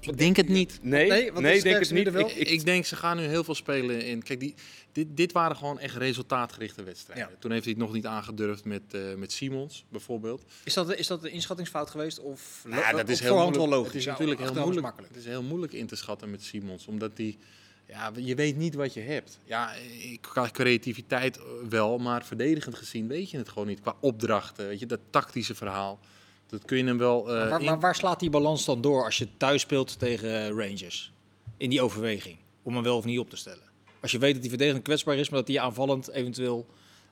Ik denk het niet. Nee, Nee, nee, denk het niet. Ik, Ik, ik denk ze gaan nu heel veel spelen in. Kijk, die, dit, dit waren gewoon echt resultaatgerichte wedstrijden. Ja. Toen heeft hij het nog niet aangedurfd met, eh, met Simons bijvoorbeeld. Is dat, is dat een inschattingsfout geweest? Of Ja, dat is heel moeilijk. logisch? Het is Ja, natuurlijk heel moeilijk, makkelijk. Het is heel moeilijk in te schatten met Simons, omdat die, ja, je weet niet wat je hebt. Ja, ik- qua creativiteit eh, wel, maar verdedigend gezien weet je het gewoon niet. Qua opdrachten, weet je, dat tactische verhaal. Dat kun je hem wel. eh, Maar, in- maar waar slaat die balans dan door als je thuis speelt tegen Rangers? In die overweging. Om hem wel of niet op te stellen. Als je weet dat hij verdedigend kwetsbaar is, maar dat hij aanvallend eventueel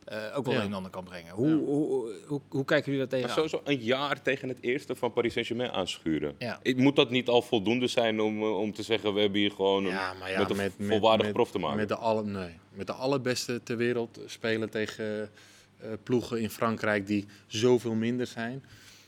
eh, ook wel Ja. een en ander kan brengen. Hoe, Ja. hoe, hoe, hoe, kijken jullie daar tegenaan? sowieso een jaar tegen het eerste van Paris Saint-Germain aanschuren. Ja. Ik- Moet dat niet al voldoende zijn om, eh, om te zeggen, we hebben hier gewoon een, Ja, maar ja, met een met, met- prof te maken? Met de, alle, nee, met de allerbeste ter wereld spelen tegen eh, ploegen in Frankrijk die zoveel minder zijn.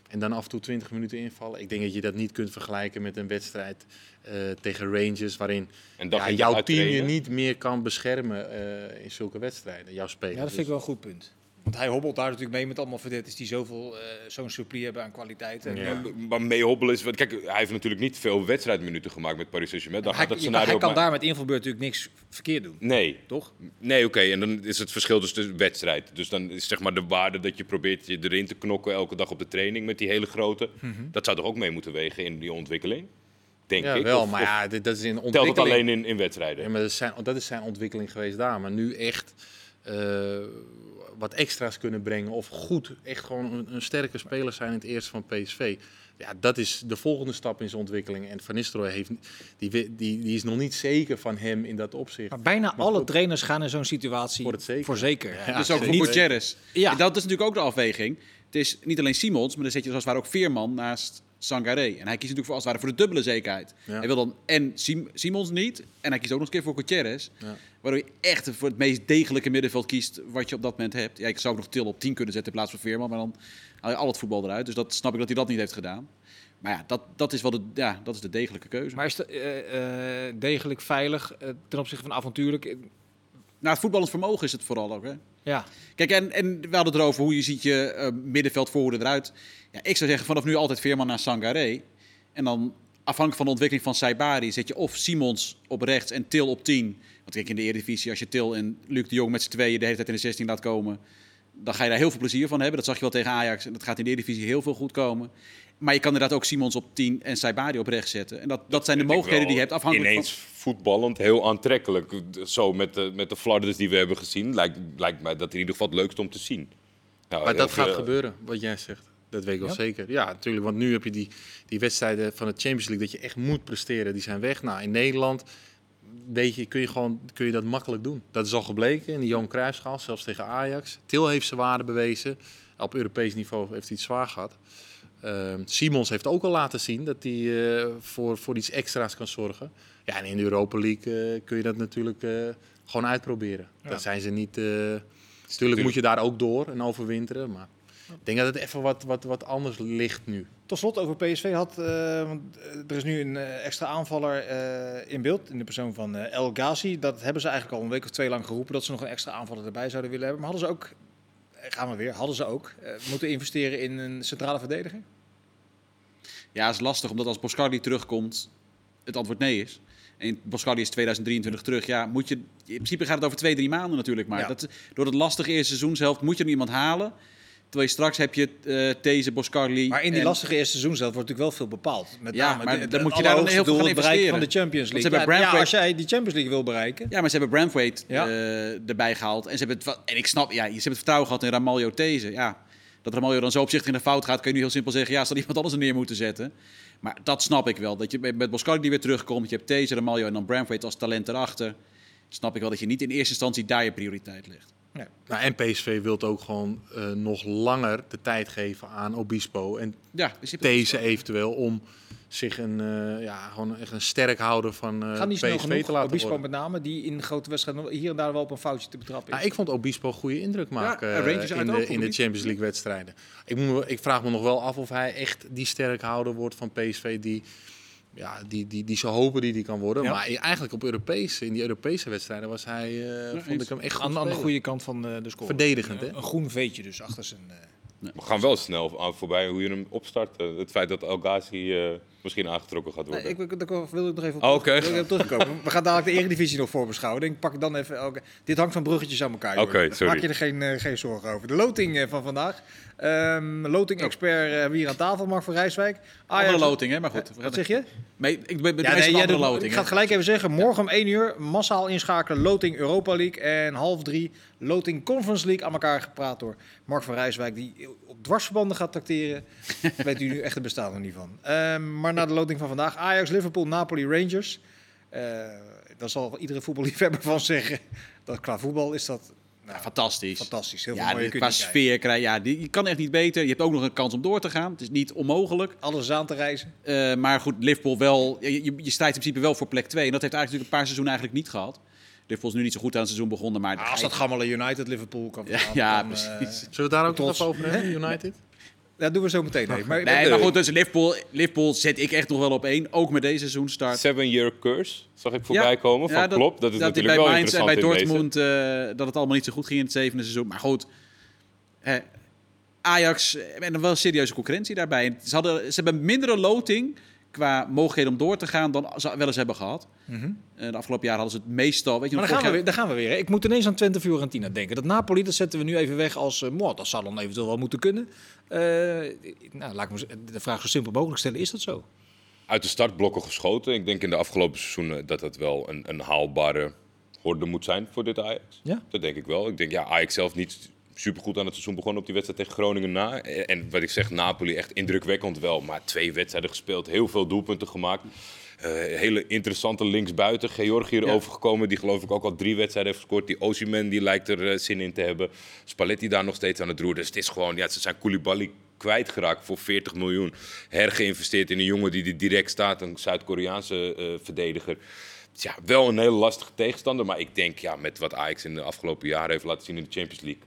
En dan af en toe 20 minuten invallen. Ik denk dat je dat niet kunt vergelijken met een wedstrijd eh, tegen Rangers, waarin ja, jouw team je niet meer kan beschermen eh, in zulke wedstrijden. Jouw spelers. Ja, dat vind ik wel een goed punt. Want hij hobbelt daar natuurlijk mee met allemaal verdedigers die zoveel eh, zo'n supplie hebben aan kwaliteit. En, Ja. Maar meehobbelen is... want Kijk, hij heeft natuurlijk niet veel wedstrijdminuten gemaakt met Paris Saint-Germain. Dan hij, gaat kan- scenario... hij kan maar- daar met invalbeurt natuurlijk niks verkeerd doen. Nee, Toch? Nee, oké. En dan is het verschil dus de wedstrijd. Dus dan is zeg maar de waarde dat je probeert je erin te knokken elke dag op de training met die hele grote. Mhm. Dat zou toch ook mee moeten wegen in die ontwikkeling? Denk ja, ik. wel, Of- maar ja, dit, dat is in telt ontwikkeling. het alleen in, in wedstrijden? Ja, maar dat is, zijn, dat is zijn ontwikkeling geweest daar. Maar nu echt eh, wat extra's kunnen brengen. Of goed, echt gewoon een, een sterke speler zijn in het eerste van PSV. Ja, dat is de volgende stap in zijn ontwikkeling. En Van Nistelrooy heeft, die, die, die is nog niet zeker van hem in dat opzicht. Maar bijna Maar alle trainers gaan in zo'n situatie Voor het zeker. Voor zeker. Ja, dus ook voor Gutierrez. Ja. En dat is natuurlijk ook de afweging. Het is niet alleen Simons, maar dan zit je zoals waar ook Veerman naast Sangaré. En hij kiest natuurlijk voor, als het ware voor de dubbele zekerheid. Ja. Hij wil dan en Sim- Simons niet. En hij kiest ook nog eens een keer voor Gutierrez. Ja. Waardoor je echt voor het meest degelijke middenveld kiest wat je op dat moment hebt. Ja, ik zou ook nog Til op 10 kunnen zetten in plaats van Veerman. Maar dan haal je al het voetbal eruit. Dus dat snap ik dat hij dat niet heeft gedaan. Maar ja, dat, dat, is, wel de, ja, dat is de degelijke keuze. Maar is het eh, eh, degelijk veilig eh, ten opzichte van avontuurlijk? Nou, het voetballend vermogen is het vooral ook. Hè? Ja, Kijk, en, en we hadden het erover hoe je ziet je eh, middenveld voorhoede eruit. Ja, ik zou zeggen vanaf nu altijd Veerman naar Sangaré. En dan afhankelijk van de ontwikkeling van Saibari zet je of Simons op rechts en Til op 10. Want kijk, in de Eredivisie, als je Til en Luc de Jong met z'n tweeën de hele tijd in de 16 laat komen... dan ga je daar heel veel plezier van hebben. Dat zag je wel tegen Ajax en dat gaat in de Eredivisie heel veel goed komen. Maar je kan inderdaad ook Simons op 10 en Saibari op rechts zetten. En dat, dat zijn de mogelijkheden die je hebt afhankelijk Ineens van... voetballend heel aantrekkelijk. Zo met de, met de flarders die we hebben gezien, lijkt, lijkt mij dat in ieder geval het leukste om te zien. Nou, Maar dat of, gaat eh, gebeuren, wat jij zegt. Dat weet ik wel Ja? zeker. Ja, natuurlijk. Want nu heb je die, die wedstrijden van de Champions League dat je echt moet presteren. Die zijn weg. Nou, in Nederland weet je, kun, je gewoon, kun je dat makkelijk doen. Dat is al gebleken in de Johan Cruijffschaal, zelfs tegen Ajax. Til heeft zijn waarde bewezen. Op Europees niveau heeft hij het zwaar gehad. Ehm, Simons heeft ook al laten zien dat hij eh, voor, voor iets extra's kan zorgen. Ja, en in de Europa League eh, kun je dat natuurlijk eh, gewoon uitproberen. Ja. Daar zijn ze niet... eh, Natuurlijk moet je daar ook door en overwinteren. Maar ik denk dat het even wat, wat, wat anders ligt nu. Tot slot over PSV had, eh, want er is nu een eh, extra aanvaller eh, in beeld in de persoon van eh, El Ghazi. Dat hebben ze eigenlijk al een week of twee lang geroepen dat ze nog een extra aanvaller erbij zouden willen hebben. Maar hadden ze ook, gaan we weer, hadden ze ook eh, moeten investeren in een centrale verdediger? Ja, het is lastig, omdat als Boscardi terugkomt, het antwoord nee is. En Boscardi is 2023 terug. Ja, moet je, in principe gaat het over twee, drie maanden natuurlijk. Maar Ja. dat, door het lastige eerste seizoenshelft moet je er iemand halen. Terwijl je straks heb je eh deze Boscardi. Maar in die en- lastige eerste seizoenshelft wordt natuurlijk wel veel bepaald. Met Ja, name maar de- dan moet je daar dan allerhoogste heel veel gaan bereiken van de investeren. Champions ze League. hebben Ja, als jij die Champions League wil bereiken. Ja, maar ze hebben Ja. eh, erbij gehaald. En, ze hebben het, en ik snap, ja, ze hebben het vertrouwen gehad in Ramaljo These. Ja, dat Ramaljo dan zo opzichtig in de fout gaat, kun je nu heel simpel zeggen... ja, zal iemand anders er neer moeten zetten. Maar dat snap ik wel. Dat je met, Boscardi die weer terugkomt, je hebt These, Ramaljo en dan Braithwaite als talent erachter. Snap ik wel dat je niet in eerste instantie daar je prioriteit legt. Nou, en PSV wil ook gewoon eh, nog langer de tijd geven aan Obispo en Ja, deze eventueel om zich een, eh, ja, gewoon echt een sterk houden van eh niet snel PSV genoeg. te laten Obispo worden. met name, die in grote wedstrijden hier en daar wel op een foutje te betrappen is. Nou, ik vond Obispo goede indruk maken en eh, in, de, in de? Champions League wedstrijden. Ik, moet, ik vraag me nog wel af of hij echt die sterkhouder wordt van PSV die, ja, die, die, die zo hopen die die kan worden. Ja. Maar eigenlijk op Europese, in die Europese wedstrijden was hij, eh, vond ik hem echt goed aan, aan de goede kant van de, de score. Verdedigend, hè? Een, een groen veetje dus achter zijn... eh, We gaan wel snel voorbij hoe je hem opstart. Het feit dat El Ghazi eh, misschien aangetrokken gaat worden. Nee, ik, ik, daar wil ik nog even op Oh, oké. wil ik even terugkomen. We gaan dadelijk de Eredivisie nog voorbeschouwen. Denk, pak dan even elke... Dit hangt van bruggetjes aan elkaar. Oké, sorry. Maak je er geen, eh, geen zorgen over. De loting eh, van vandaag. Ehm, loting-expert eh, hier aan tafel, Mark van Rijswijk. Andere loting, hè? Maar goed. Wat zeg je? Nee, ik ben, Ja, de nee, doet- loting. ik ga het gelijk even zeggen. Morgen om 1 uur massaal inschakelen. Loting Europa League. En half drie Loting Conference League aan elkaar gepraat door Mark van Rijswijk. Die op dwarsverbanden gaat tracteren. Weet u nu echt het bestaan er niet van. Ehm, maar naar de loting van vandaag. Ajax, Liverpool, Napoli, Rangers. Eh daar zal iedere voetballiefhebber van zeggen. Dat qua voetbal is dat nou, Ja, fantastisch. fantastisch. Heel veel Ja, mooie qua sfeer krijg ja, die, je kan echt niet beter. Je hebt ook nog een kans om door te gaan. Het is niet onmogelijk. Alles aan te reizen. Eh, maar goed, Liverpool wel. Je, je, je strijdt in principe wel voor plek 2. En dat heeft eigenlijk natuurlijk een paar seizoenen eigenlijk niet gehad. Liverpool is nu niet zo goed aan het seizoen begonnen. Maar Ah, als dat gammele United Liverpool kan Ja, verslaan, ja, dan, eh, precies. Zullen we daar ook nog over hebben, United? Dat doen we zo meteen. even. Maar, Nee, maar goed, dus Liverpool, Liverpool zet ik echt nog wel op één. Ook met deze seizoenstart. Seven year curse zag ik voorbij komen van Ja, dat- Klopp. Dat is dat natuurlijk bij wel Mainz en bij. Dortmund eh, dat het allemaal niet zo goed ging in het zevende seizoen. Maar goed, eh, Ajax en dan wel serieuze concurrentie daarbij. En Ze, hadden, ze hebben een mindere loting qua mogelijkheden om door te gaan dan ze wel eens hebben gehad. Mhm. Eh, de afgelopen jaar hadden ze het meestal. Weet je, Maar nog, dan gaan, we weer, daar gaan we weer. hè. Ik moet ineens aan Twente Fiorentina denken. Dat Napoli, dat zetten we nu even weg als... "Mwah, dat zou dan eventueel wel moeten kunnen. Eh, nou, laat ik me de vraag zo simpel mogelijk stellen. Is dat zo? Uit de startblokken geschoten. Ik denk in de afgelopen seizoenen dat dat wel een, een haalbare horde moet zijn voor dit Ajax. Ja? Dat denk ik wel. Ik denk, ja, Ajax zelf niet supergoed aan het seizoen begonnen op die wedstrijd tegen Groningen na. En wat ik zeg, Napoli echt indrukwekkend wel. Maar twee wedstrijden gespeeld, heel veel doelpunten gemaakt. Eh, hele interessante linksbuiten. Georgië erover gekomen, die geloof ik ook al drie wedstrijden heeft gescoord. Die Osimhen, die lijkt er eh, zin in te hebben. Spalletti daar nog steeds aan het roer. Dus het is gewoon, ja, ze zijn Koulibaly kwijtgeraakt voor 40 miljoen. Hergeïnvesteerd in een jongen die er direct staat, een Zuid-Koreaanse eh, verdediger. Ja, wel een hele lastige tegenstander. Maar ik denk, ja, met wat Ajax in de afgelopen jaren heeft laten zien in de Champions League...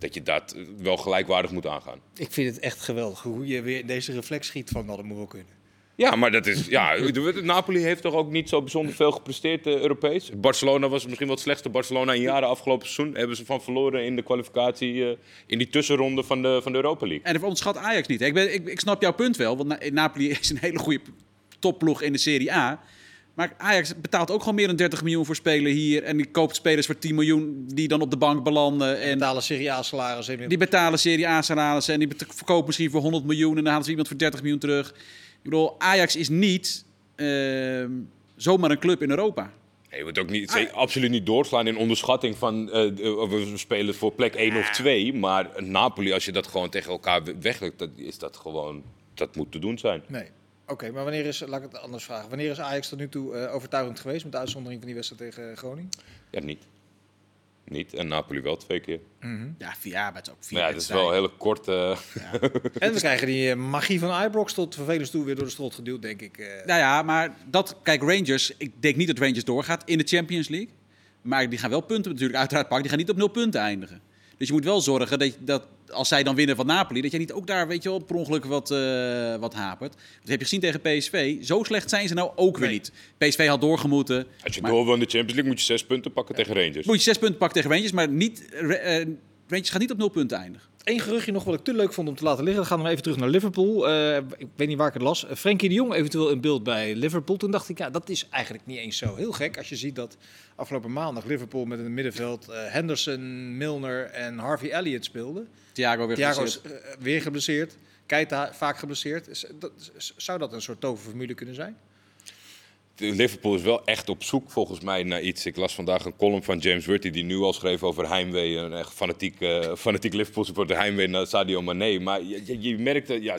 dat je dat eh, wel gelijkwaardig moet aangaan. Ik vind het echt geweldig hoe je weer deze reflex schiet van, nou, dat moet wel kunnen. Ja, maar dat is. Ja, Napoli heeft toch ook niet zo bijzonder veel gepresteerd uh, Europees. Barcelona was misschien wel het slechtste Barcelona in jaren afgelopen seizoen. Hebben ze van verloren in de kwalificatie. Uh, in die tussenronde van de, van de Europa League. En onderschat Ajax niet. Ik, ben, ik, ik snap jouw punt wel. Want Napoli is een hele goede topploeg in de Serie A. Maar Ajax betaalt ook gewoon meer dan 30 miljoen voor spelen hier. En die koopt spelers voor 10 miljoen die dan op de bank belanden. En betalen Serie A salarissen. Die betalen Serie A salarissen. En die verkopen misschien voor 100 miljoen. En dan halen ze iemand voor 30 miljoen terug. Ik bedoel, Ajax is niet uh, zomaar een club in Europa. Nee, je moet ook niet, ah. absoluut niet doorslaan in onderschatting van uh, we spelen voor plek 1 of 2. Maar Napoli, als je dat gewoon tegen elkaar weglukt, dan is dat gewoon, dat moet te doen zijn. Nee. Oké, maar wanneer is, laat ik het anders vragen, wanneer is Ajax tot nu toe uh, overtuigend geweest met de uitzondering van die wedstrijd tegen Groningen? Ja, niet niet. En Napoli wel twee keer. Mm -hmm. Ja, via, maar het is ook vier. Ja, het is wel een hele korte. Ja. en we krijgen die eh, magie van Ibrox tot vervelens toe weer door de strot geduwd, denk ik. Uh. Nou ja, maar dat, kijk, Rangers, ik denk niet dat Rangers doorgaat in de Champions League. Maar die gaan wel punten natuurlijk uiteraard pakken. Die gaan niet op nul punten eindigen. Dus je moet wel zorgen dat, dat als zij dan winnen van Napoli, dat je niet ook daar, weet je wel, per ongeluk wat, uh, wat hapert. Dat heb je gezien tegen PSV. Zo slecht zijn ze nou ook nee. weer niet. PSV had doorgemoeten. Als je maar, door wil in de Champions League, moet je zes punten pakken tegen Rangers. Moet je zes punten pakken tegen Rangers, maar niet, uh, Rangers gaat niet op nul punten eindigen. Eén geruchtje nog wat ik te leuk vond om te laten liggen. Dan gaan we even terug naar Liverpool. Uh, ik weet niet waar ik het las. Frenkie de Jong eventueel in beeld bij Liverpool. Toen dacht ik, ja, dat is eigenlijk niet eens zo heel gek. Als je ziet dat afgelopen maandag Liverpool met het middenveld uh, Henderson, Milner en Harvey Elliott speelde. Thiago weer Thiago is weer geblesseerd. Keita vaak geblesseerd. Is, dat, zou dat een soort toverformule kunnen zijn? Liverpool is wel echt op zoek volgens mij naar iets. Ik las vandaag een column van James Worthy die nu al schreef over heimwee. Een echt fanatiek, uh, fanatiek Liverpool supporter heimwee naar Sadio Mane. Maar je, je, je merkt, ja,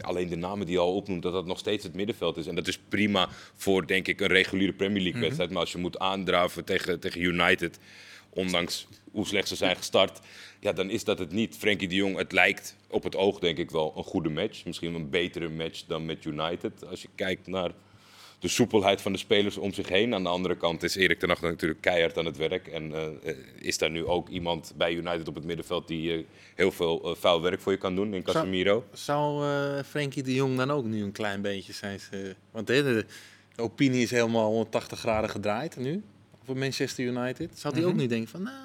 alleen de namen die je al opnoemt, dat dat nog steeds het middenveld is. En dat is prima voor denk ik een reguliere Premier League wedstrijd. Mm -hmm. Maar als je moet aandraven tegen, tegen United, ondanks hoe slecht ze zijn gestart, ja, dan is dat het niet. Frenkie de Jong, het lijkt op het oog denk ik wel een goede match. Misschien een betere match dan met United. Als je kijkt naar de soepelheid van de spelers om zich heen. Aan de andere kant is Erik ten Hag natuurlijk keihard aan het werk. En uh, is daar nu ook iemand bij United op het middenveld die uh, heel veel uh, vuil werk voor je kan doen in Casemiro. Zou, zou Frenkie de Jong dan ook nu een klein beetje zijn? want de, de, opinie is helemaal 180 graden gedraaid nu over Manchester United. Zou hij mm -hmm. ook niet denken van nou...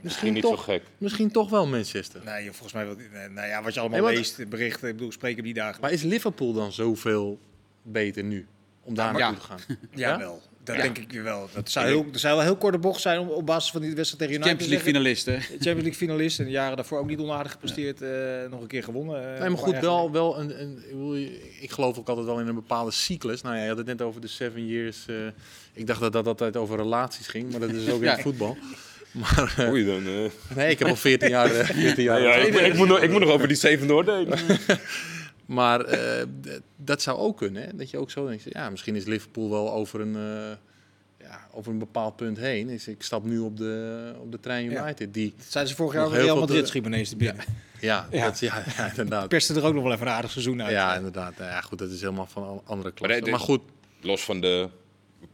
Misschien niet toch, zo gek. Misschien toch wel Manchester. Nee, volgens mij wel. Nou ja, wat je allemaal nee, leest, berichten, ik bedoel, spreken die dagen. Maar is Liverpool dan zoveel beter nu? Om daar naartoe te gaan. Ja, wel. Dat ja. denk ik wel. Dat zou, heel, dat zou wel heel korte bocht zijn om, op basis van die wedstrijd tegen United. Champions League finalisten. Champions League finalist. En de jaren daarvoor ook niet onaardig gepresteerd. Ja. Uh, nog een keer gewonnen. Uh, nee, maar goed, wel, wel een, een, ik geloof ook altijd wel in een bepaalde cyclus. Nou ja, je had het net over de seven years. Uh, ik dacht dat dat altijd over relaties ging, maar dat is ook in het voetbal. Maar, uh, Oei, dan, uh... Nee, ik heb al 14 jaar. 14 jaar ja, ik, ik, moet nog, ik moet nog over die zeven doordelen. Maar uh, dat zou ook kunnen. Hè? Dat je ook zo denkt, ja, misschien is Liverpool wel over een, uh, ja, over een bepaald punt heen. Dus ik stap nu op de, op de trein United. Ja. Die dat zijn ze vorig jaar Real Madrid schiep ineens te binnen. Ja, ja, ja. Dat, ja, ja inderdaad. Perste er ook nog wel even een aardig seizoen uit. Ja, inderdaad. Ja, goed, dat is helemaal van een andere klasse. Maar, maar goed. Los van de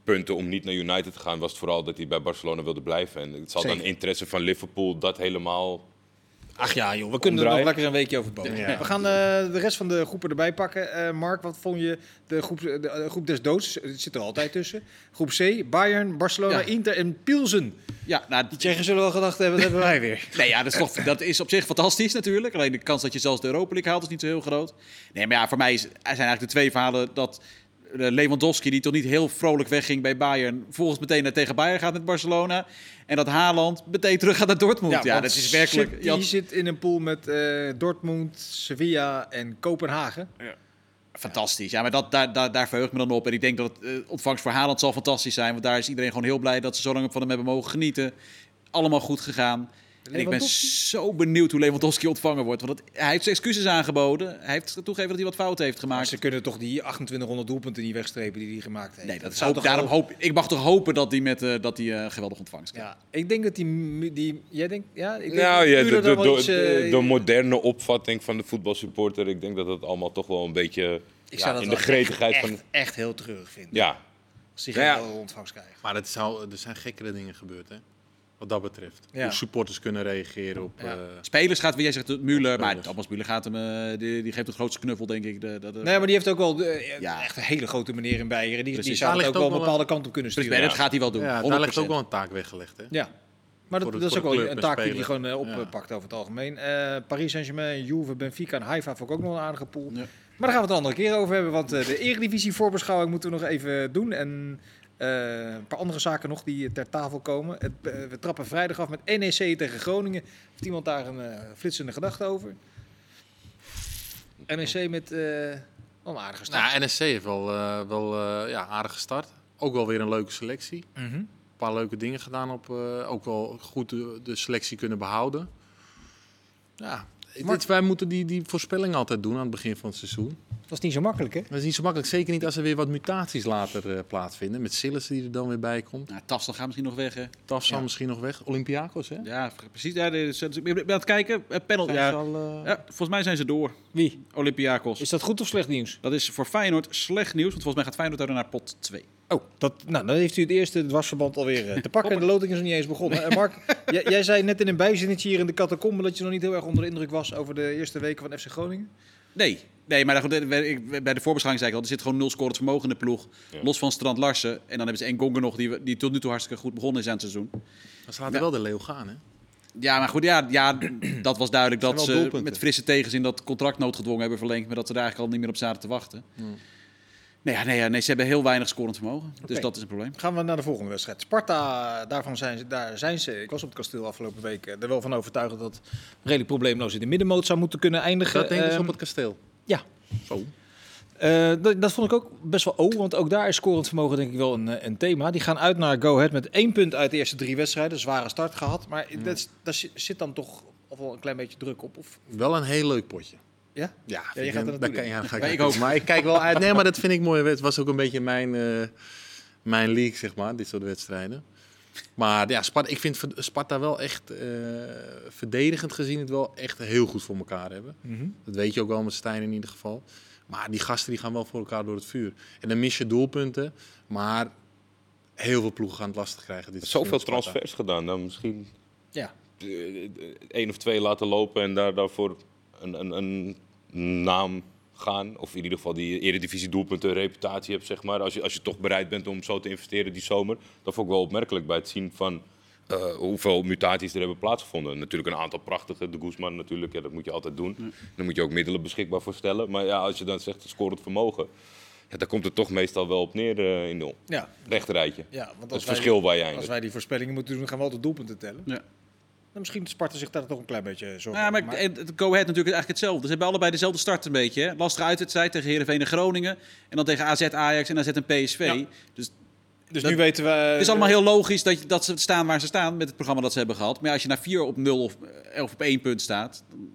punten om niet naar United te gaan, was het vooral dat hij bij Barcelona wilde blijven. En het zal Zeker. dan interesse van Liverpool dat helemaal Ach ja, joh, we kunnen er nog lekker een weekje over boven. Ja. We gaan uh, de rest van de groepen erbij pakken. Uh, Mark, wat vond je de groep, de, de groep des doods? Het zit er altijd tussen. Groep C, Bayern, Barcelona, ja. Inter en Pilsen. Ja, nou, die Tsjechen zullen wel gedacht hebben, dat hebben wij weer. nee, ja, dat is, toch, dat is op zich fantastisch natuurlijk. Alleen de kans dat je zelfs de Europa League haalt is niet zo heel groot. Nee, maar ja, voor mij is, zijn eigenlijk de twee verhalen dat Lewandowski, die toch niet heel vrolijk wegging bij Bayern, volgens meteen naar tegen Bayern gaat met Barcelona. En dat Haaland meteen terug gaat naar Dortmund. Ja, ja dat is werkelijk. Die zit in een pool met uh, Dortmund, Sevilla en Kopenhagen. Ja. Fantastisch. Ja, maar dat, daar, daar, daar verheug ik me dan op. En ik denk dat het uh, ontvangst voor Haaland zal fantastisch zijn. Want daar is iedereen gewoon heel blij dat ze zo lang van hem hebben mogen genieten. Allemaal goed gegaan. En ik ben zo benieuwd hoe Lewandowski ontvangen wordt. Want het- hij heeft zijn excuses aangeboden. Hij heeft toegegeven dat hij wat fouten heeft Maar gemaakt. ze kunnen toch die 2800 doelpunten niet wegstrepen die hij gemaakt heeft. Nee, dat zou daarom hoop, ik mag toch hopen dat hij met eh, dat hij eh, geweldig ontvangst krijgt. Ja, ik denk dat die, die jij denkt, ja, ik denk Nou dat ja, de, Müller de, dan wel de, iets, eh, de- de moderne opvatting van de voetbalsupporter, ik denk dat het allemaal toch wel een beetje ik ja, zou dat in de gretigheid echt, van... echt, echt heel treurig vinden. Ja, Als hij Ja, geen ja. ontvangst krijgt. Maar het zou, er zijn gekkere dingen gebeurd, hè? Wat dat betreft. Ja. Hoe supporters kunnen reageren op... Ja. eh, Spelers gaat, wie jij zegt, Müller, maar. Thomas Müller gaat hem, eh, die, die geeft het grootste knuffel, denk ik. De, de, de- Nee, maar die heeft ook wel eh, Ja. echt een hele grote meneer in Beieren. Die, die zou het ook wel een bepaalde kant op kunnen Dus sturen. dat gaat hij wel doen. ja, 100%. daar ligt ook wel een taak weggelegd, hè? Ja. Maar dat, is ook wel een en taak die hij gewoon eh, Ja. oppakt over het algemeen. Eh, Paris Saint-Germain, Juve, Benfica en Haifa vond ik ook nog een aardige pool. Ja. Maar daar gaan we het een andere keer over hebben, want eh, de Eredivisie voorbeschouwing moeten we nog even doen. En eh, een paar andere zaken nog die ter tafel komen. Het, eh, we trappen vrijdag af met NEC tegen Groningen. Heeft iemand daar een eh, flitsende gedachte over? NEC met een aardige start. Nou, NSC heeft wel, wel ja, aardige start. Ook wel weer een leuke selectie. Mhm. Een paar leuke dingen gedaan op. ook wel goed de, de selectie kunnen behouden. Ja, wij moeten die, die voorspelling altijd doen aan het begin van het seizoen. Dat is niet zo makkelijk, hè? Dat is niet zo makkelijk. Zeker niet als er weer wat mutaties later eh, plaatsvinden. Met Sillis die er dan weer bij komt. Nou, Tafsel gaat misschien nog weg, hè? Taf zal Ja. misschien nog weg. Olympiakos, hè? Ja, precies. Ja, ze- ik ben aan het kijken. Eh, Panel, ja. al, eh, ja, volgens mij zijn ze door. Wie? Olympiakos. Is dat goed of slecht nieuws? Dat is voor Feyenoord slecht nieuws, want volgens mij gaat Feyenoord daar naar pot 2. Oh, dat, nou, dan heeft u het eerste dwarsverband alweer eh, te pakken. En de loting is nog niet eens begonnen. En Mark, jij, jij zei net in een bijzinnetje hier in de catacombe dat je nog niet heel erg onder de indruk was over de eerste weken van FC Groningen. Nee, nee maar goed, eh, ik- bij de voorbeschouwing zei ik al, er zit gewoon nul scorend vermogen in de ploeg. Ja. Los van Strand Larsen. En dan hebben ze Engonga nog, die, die tot nu toe hartstikke goed begonnen is aan het seizoen. Maar ze laten wel de leeuw gaan, hè? Ja, maar goed, ja, ja dat was duidelijk dat ze met frisse tegenzin dat contract noodgedwongen hebben verlengd. Maar dat ze daar eigenlijk al niet meer op zaten te wachten. Nee, ja, nee, nee, ze hebben heel weinig scorend vermogen. Dus dat is een probleem. Gaan we naar de volgende wedstrijd. Sparta, daarvan zijn ze, daar zijn ze, ik was op het kasteel afgelopen week, eh, er wel van overtuigd dat het redelijk probleemloos in de middenmoot zou moeten kunnen eindigen. Dat denk ik Ehm, op het kasteel. ja. Zo. Eh, dat, dat vond ik ook best wel oh, want ook daar is scorend vermogen denk ik wel een, eh, een thema. Die gaan uit naar Go Ahead met één punt uit de eerste drie wedstrijden. Zware start gehad, maar dat, daar zit- zit dan toch of wel een klein beetje druk op. Of, Wel een heel leuk potje. Ja? Ja, je gaat er naartoe kan- ja, ga ik, Ja, ik naartoe. ook. Maar ik kijk wel uit. Nee, maar dat vind ik mooi. Het was ook een beetje mijn, eh, mijn league, zeg maar, dit soort wedstrijden. Maar ja, Sparta, ik vind Sparta wel echt eh, verdedigend gezien het wel echt heel goed voor elkaar hebben. Mhm. Dat weet je ook wel met Stijn in ieder geval. Maar die gasten die gaan wel voor elkaar door het vuur. En dan mis je doelpunten, maar heel veel ploegen gaan het lastig krijgen. Dit zoveel transfers gedaan. Dan misschien Ja. eh, één of twee laten lopen en daar, daarvoor een, een, een naam gaan. Of in ieder geval die eredivisie doelpunten reputatie hebt, zeg maar. Als je, als je toch bereid bent om zo te investeren die zomer. Dat vond ik wel opmerkelijk bij het zien van eh, hoeveel mutaties er hebben plaatsgevonden. Natuurlijk een aantal prachtige. De Guzman natuurlijk, ja, dat moet je altijd doen. Daar moet je ook middelen beschikbaar voor stellen. Maar ja, als je dan zegt scorend vermogen. Ja, daar komt het toch meestal wel op neer in in nul. Ja, Rechterrijtje. ja want Dat is als het wij, verschil waar je als wij die voorspellingen moeten doen, gaan we altijd doelpunten tellen. Ja. Dan misschien Sparta zich daar toch een klein beetje zorgen Ja, maar over het het Go Ahead natuurlijk eigenlijk hetzelfde. Ze hebben allebei dezelfde start een beetje. Hè? Lastige uitwedstrijd tegen Heerenveen en Groningen. En dan tegen AZ, Ajax en AZ en PSV. Ja. Dus Dus Dat- nu weten we... het is allemaal heel logisch dat, dat ze staan waar ze staan met het programma dat ze hebben gehad. Maar als je naar 4 op 0 of 11 op 1 punt staat, dan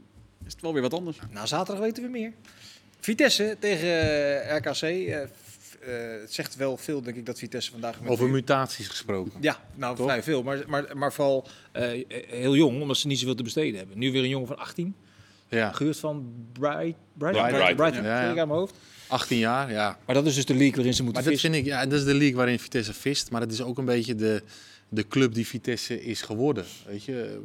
is het wel weer wat anders. Na zaterdag weten we meer. Vitesse tegen eh, RKC. Eh, het zegt wel veel, denk ik, dat Vitesse vandaag... Met Over mutaties gesproken. Ja, nou Toch? vrij veel. Maar, maar, maar vooral eh, heel jong, omdat ze niet zoveel te besteden hebben. Nu weer een jongen van 18. Ja, Gehuurd van Bright, Bright, Ja, Brighton, Brighton, ja. zeg ik aan mijn hoofd. 18 jaar, ja. Maar dat is dus de league waarin ze moeten Maar dat vissen. vind ik, ja, dat is de league waarin Vitesse vist. Maar het is ook een beetje de, de club die Vitesse is geworden. Weet je,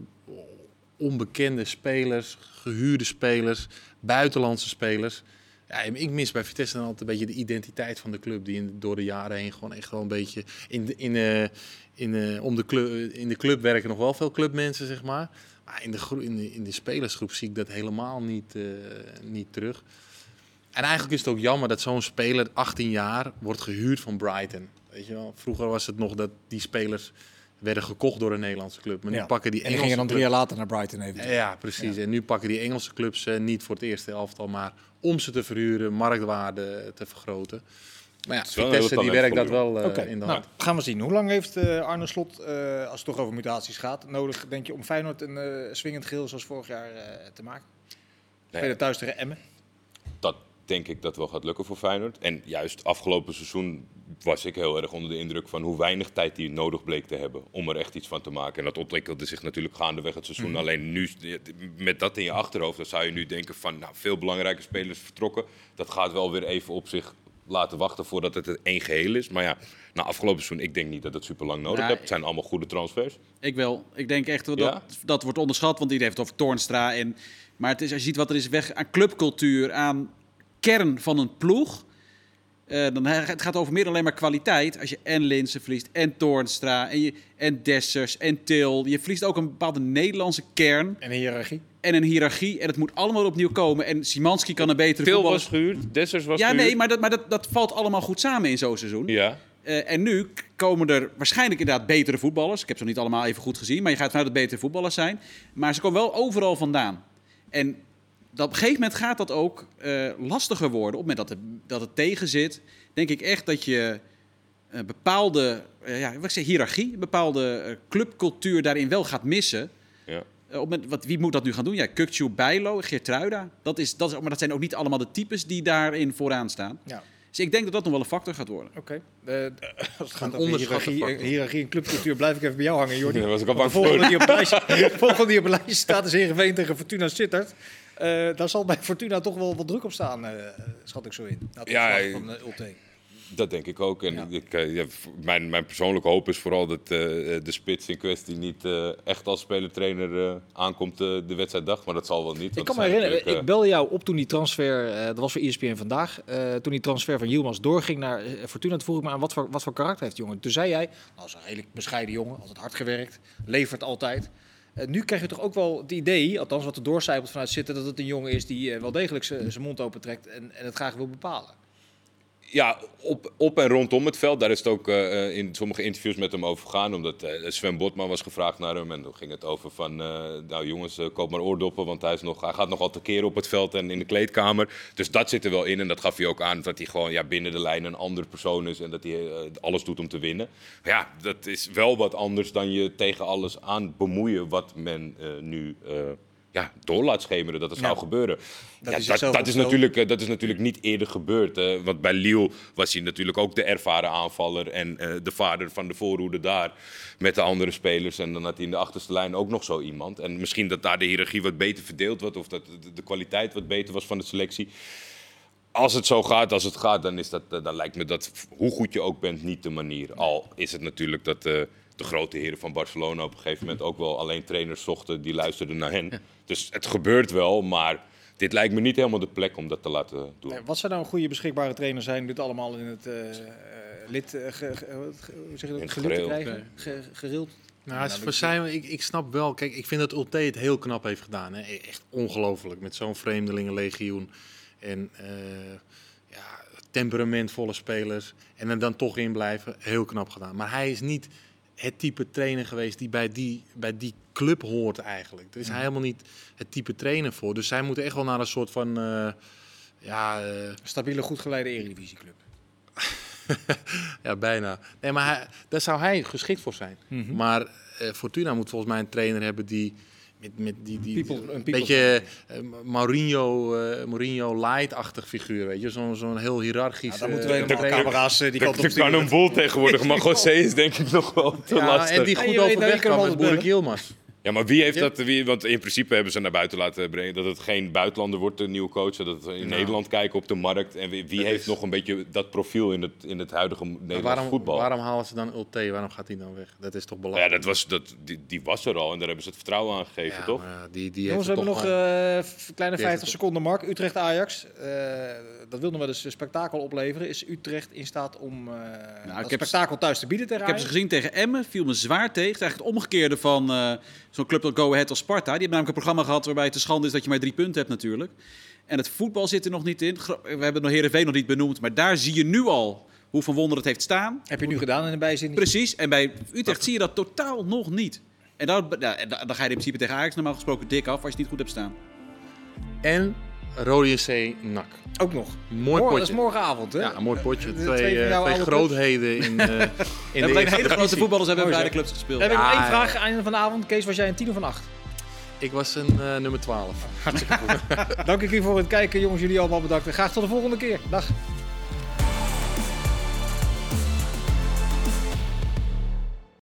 onbekende spelers, gehuurde spelers, buitenlandse spelers. Ja, ik mis bij Vitesse dan altijd een beetje de identiteit van de club. Die door de jaren heen gewoon echt wel een beetje... In in, eh, in, eh, om de club, in de club werken nog wel veel clubmensen, zeg maar. Maar in de, in de, in de spelersgroep zie ik dat helemaal niet, eh, niet terug. En eigenlijk is het ook jammer dat zo'n speler, 18 jaar, wordt gehuurd van Brighton. Weet je wel? Vroeger was het nog dat die spelers werden gekocht door een Nederlandse club. Maar nu Ja. pakken die En die gingen dan drie jaar later naar Brighton even. Ja, precies. En nu pakken die Engelse clubs eh, niet voor het eerste elftal, maar om ze te verhuren, marktwaarde te vergroten. Maar ja, Vitesse die werkt dat wel eh, Oké, in de nou, hand. gaan we zien. Hoe lang heeft eh, Arne Slot, eh, als het toch over mutaties gaat, nodig, denk je, om Feyenoord een eh swingend geel zoals vorig jaar eh, te maken? Nee. Spelen thuis tegen Emmen. Denk ik dat wel gaat lukken voor Feyenoord. En juist afgelopen seizoen was ik heel erg onder de indruk van hoe weinig tijd hij nodig bleek te hebben om er echt iets van te maken. En dat ontwikkelde zich natuurlijk gaandeweg het seizoen. Mhm. Alleen nu, met dat in je achterhoofd, dan zou je nu denken van nou, veel belangrijke spelers vertrokken. Dat gaat wel weer even op zich laten wachten voordat het één geheel is. Maar ja, na afgelopen seizoen, ik denk niet dat het super lang nodig Ja, hebt. Het zijn allemaal goede transfers. Ik wel. Ik denk echt dat Ja? dat wordt onderschat, want iedereen heeft het over Toornstra. En, maar het is, als je ziet wat er is weg aan clubcultuur, aan kern van een ploeg. eh, dan, het gaat over meer dan alleen maar kwaliteit. Als je en Linsen verliest, en Toornstra, en, je, en Dessers, en Til. Je verliest ook een bepaalde Nederlandse kern En een hiërarchie. en een hiërarchie. En het moet allemaal opnieuw komen. En Simanski kan een betere Til voetballer... was gehuurd, Dessers was Ja, nee, maar, dat, maar dat, dat valt allemaal goed samen in zo'n seizoen. Ja, Eh, en nu komen er waarschijnlijk inderdaad betere voetballers. Ik heb ze nog niet allemaal even goed gezien, maar je gaat vanuit dat betere voetballers zijn. Maar ze komen wel overal vandaan. En dat, op een gegeven moment gaat dat ook eh, lastiger worden. Op het moment dat het, dat het tegen zit, denk ik echt dat je een bepaalde eh, ja, wat ik zeg, hiërarchie, een bepaalde eh, clubcultuur daarin wel gaat missen. ja. Eh, op moment, wat, wie moet dat nu gaan doen? Ja, Kukcu, Bijlo, Geertruida. Dat is, dat is, maar dat zijn ook niet allemaal de types die daarin vooraan staan. Ja, Dus ik denk dat dat nog wel een factor gaat worden. oké. Eh, als het gaat over onderschatte hiërarchie, eh, hiërarchie en clubcultuur, blijf ik even bij jou hangen, Jordi. Daar was ik al De bang volgende voor. die, op de volgende die op het lijstje staat is Heerenveen tegen Fortuna Sittard. Eh daar zal bij Fortuna toch wel wat druk op staan, eh, schat ik zo in. Ja, eh, van Ulte. Dat denk ik ook. En Ja. ik, eh, ja, mijn, mijn persoonlijke hoop is vooral dat eh, de spits in kwestie niet eh, echt als speler-trainer eh, aankomt eh, de wedstrijddag. Maar dat zal wel niet. Ik kan me er herinneren, ik belde jou op toen die transfer, eh, dat was voor ESPN vandaag, eh, toen die transfer van Yilmaz doorging naar eh, Fortuna, toen vroeg ik me aan wat voor, wat voor karakter heeft die jongen. Toen zei jij, nou, dat is een redelijk bescheiden jongen, altijd hard gewerkt, levert altijd. Eh, nu krijg je toch ook wel het idee, althans wat er doorcijpelt vanuit zitten, dat het een jongen is die eh, wel degelijk zijn mond opentrekt en, en het graag wil bepalen. Ja, op, op en rondom het veld. Daar is het ook eh, in sommige interviews met hem over gegaan. Omdat eh, Sven Botman was gevraagd naar hem. En toen ging het over van... eh, nou jongens, eh, koop maar oordoppen. Want hij, is nog, hij gaat nogal tekeer op het veld en in de kleedkamer. Dus dat zit er wel in. En dat gaf hij ook aan. Dat hij gewoon ja, binnen de lijn een andere persoon is. En dat hij eh, alles doet om te winnen. Maar ja, dat is wel wat anders dan je tegen alles aan bemoeien. Wat men eh, nu... ja, door laat schemeren dat het zou gebeuren. ja, dat, zichzelf dat, is natuurlijk, eh, dat is natuurlijk niet eerder gebeurd. want bij Lille was hij natuurlijk ook de ervaren aanvaller en eh, de vader van de voorhoede daar met de andere spelers. En dan had hij in de achterste lijn ook nog zo iemand. En misschien dat daar de hiërarchie wat beter verdeeld wordt of dat de, kwaliteit wat beter was van de selectie. Als het zo gaat als het gaat, dan, is dat, eh, dan lijkt me dat, hoe goed je ook bent, niet de manier. Al is het natuurlijk dat de grote heren van Barcelona op een gegeven moment ook wel alleen trainers zochten die luisterden naar hen. Dus het gebeurt wel, maar dit lijkt me niet helemaal de plek om dat te laten doen. Wat zou nou een goede beschikbare trainer zijn om dit allemaal in het lid, ge, ge- ge- hoe zeg je dat, te krijgen? Ge, gerild? Nou, Nou, het is dat- voor zijn, ik, ik snap wel. Kijk, ik vind dat Ulte het heel knap heeft gedaan. Hè. Echt ongelooflijk. Met zo'n vreemdelingenlegioen. En eh, ja, temperamentvolle spelers. En er dan toch in blijven. Heel knap gedaan. Maar hij is niet het type trainer geweest die bij die, bij die club hoort eigenlijk. Daar is hij helemaal niet het type trainer voor. Dus zij moeten echt wel naar een soort van... eh, ja, eh, Stabiele, goed geleide eredivisieclub. ja, bijna. Nee, maar hij, daar zou hij geschikt voor zijn. Mhm. Maar eh, Fortuna moet volgens mij een trainer hebben die met, met die, die People- een beetje eh, Mourinho, eh, Mourinho light-achtig figuur, weet je, zo'n zo'n heel hiërarchisch. Ja, dan moeten eh, we helemaal camera's die kant op kan een bol tegenwoordig, maar José is denk ik nog wel te Ja, lastig. en die goed overweg kan met Boerik Yilmaz. Ja, maar wie heeft Ja. dat? Wie, want in principe hebben ze naar buiten laten brengen dat het geen buitenlander wordt, de nieuwe coach. Dat we in Nou. Nederland kijken op de markt. En wie, wie Dat heeft is- nog een beetje dat profiel in het, in het huidige Nederlandse waarom, voetbal? waarom halen ze dan Ulte? Waarom gaat hij dan weg? Dat is toch Nou ja, belangrijk. dat was, dat, die, die was er al en daar hebben ze het vertrouwen aan gegeven, Ja, toch? maar die, die Jongens, we hebben nog toch eh, kleine Die 50 heeft het seconden, Mark. Utrecht-Ajax. Eh, dat wil nog wel eens een spektakel opleveren. Is Utrecht in staat om eh dat ik heb- spektakel thuis te bieden tegen Ik heb ze gezien tegen Emmen, viel me zwaar tegen. Het is eigenlijk het omgekeerde van eh, zo'n club als Go Ahead als Sparta. Die hebben namelijk een programma gehad waarbij het te schande is dat je maar drie punten hebt natuurlijk. En het voetbal zit er nog niet in. We hebben nog Heerenveen nog niet benoemd, maar daar zie je nu al hoe van wonder het heeft staan. Heb je nu gedaan in de bijzin? Precies, en bij Utrecht zie je dat totaal nog niet. En dan ga je in principe tegen Ajax normaal gesproken dik af als je het niet goed hebt staan. En Rode JC NAC. Ook nog. Mooi Morgen, dat is potje. morgenavond, hè? Ja, een mooi potje. De Twee, twee eh, twee grootheden in, eh in We de hele grote divisie. voetballers hebben bij de zo. clubs gespeeld. Heb ik nog één ja. vraag einde van de avond. Kees, was jij een 10 of een 8? Ik was een eh, nummer 12. Dank ik u voor het kijken, jongens. Jullie allemaal bedankt. En graag tot de volgende keer. Dag.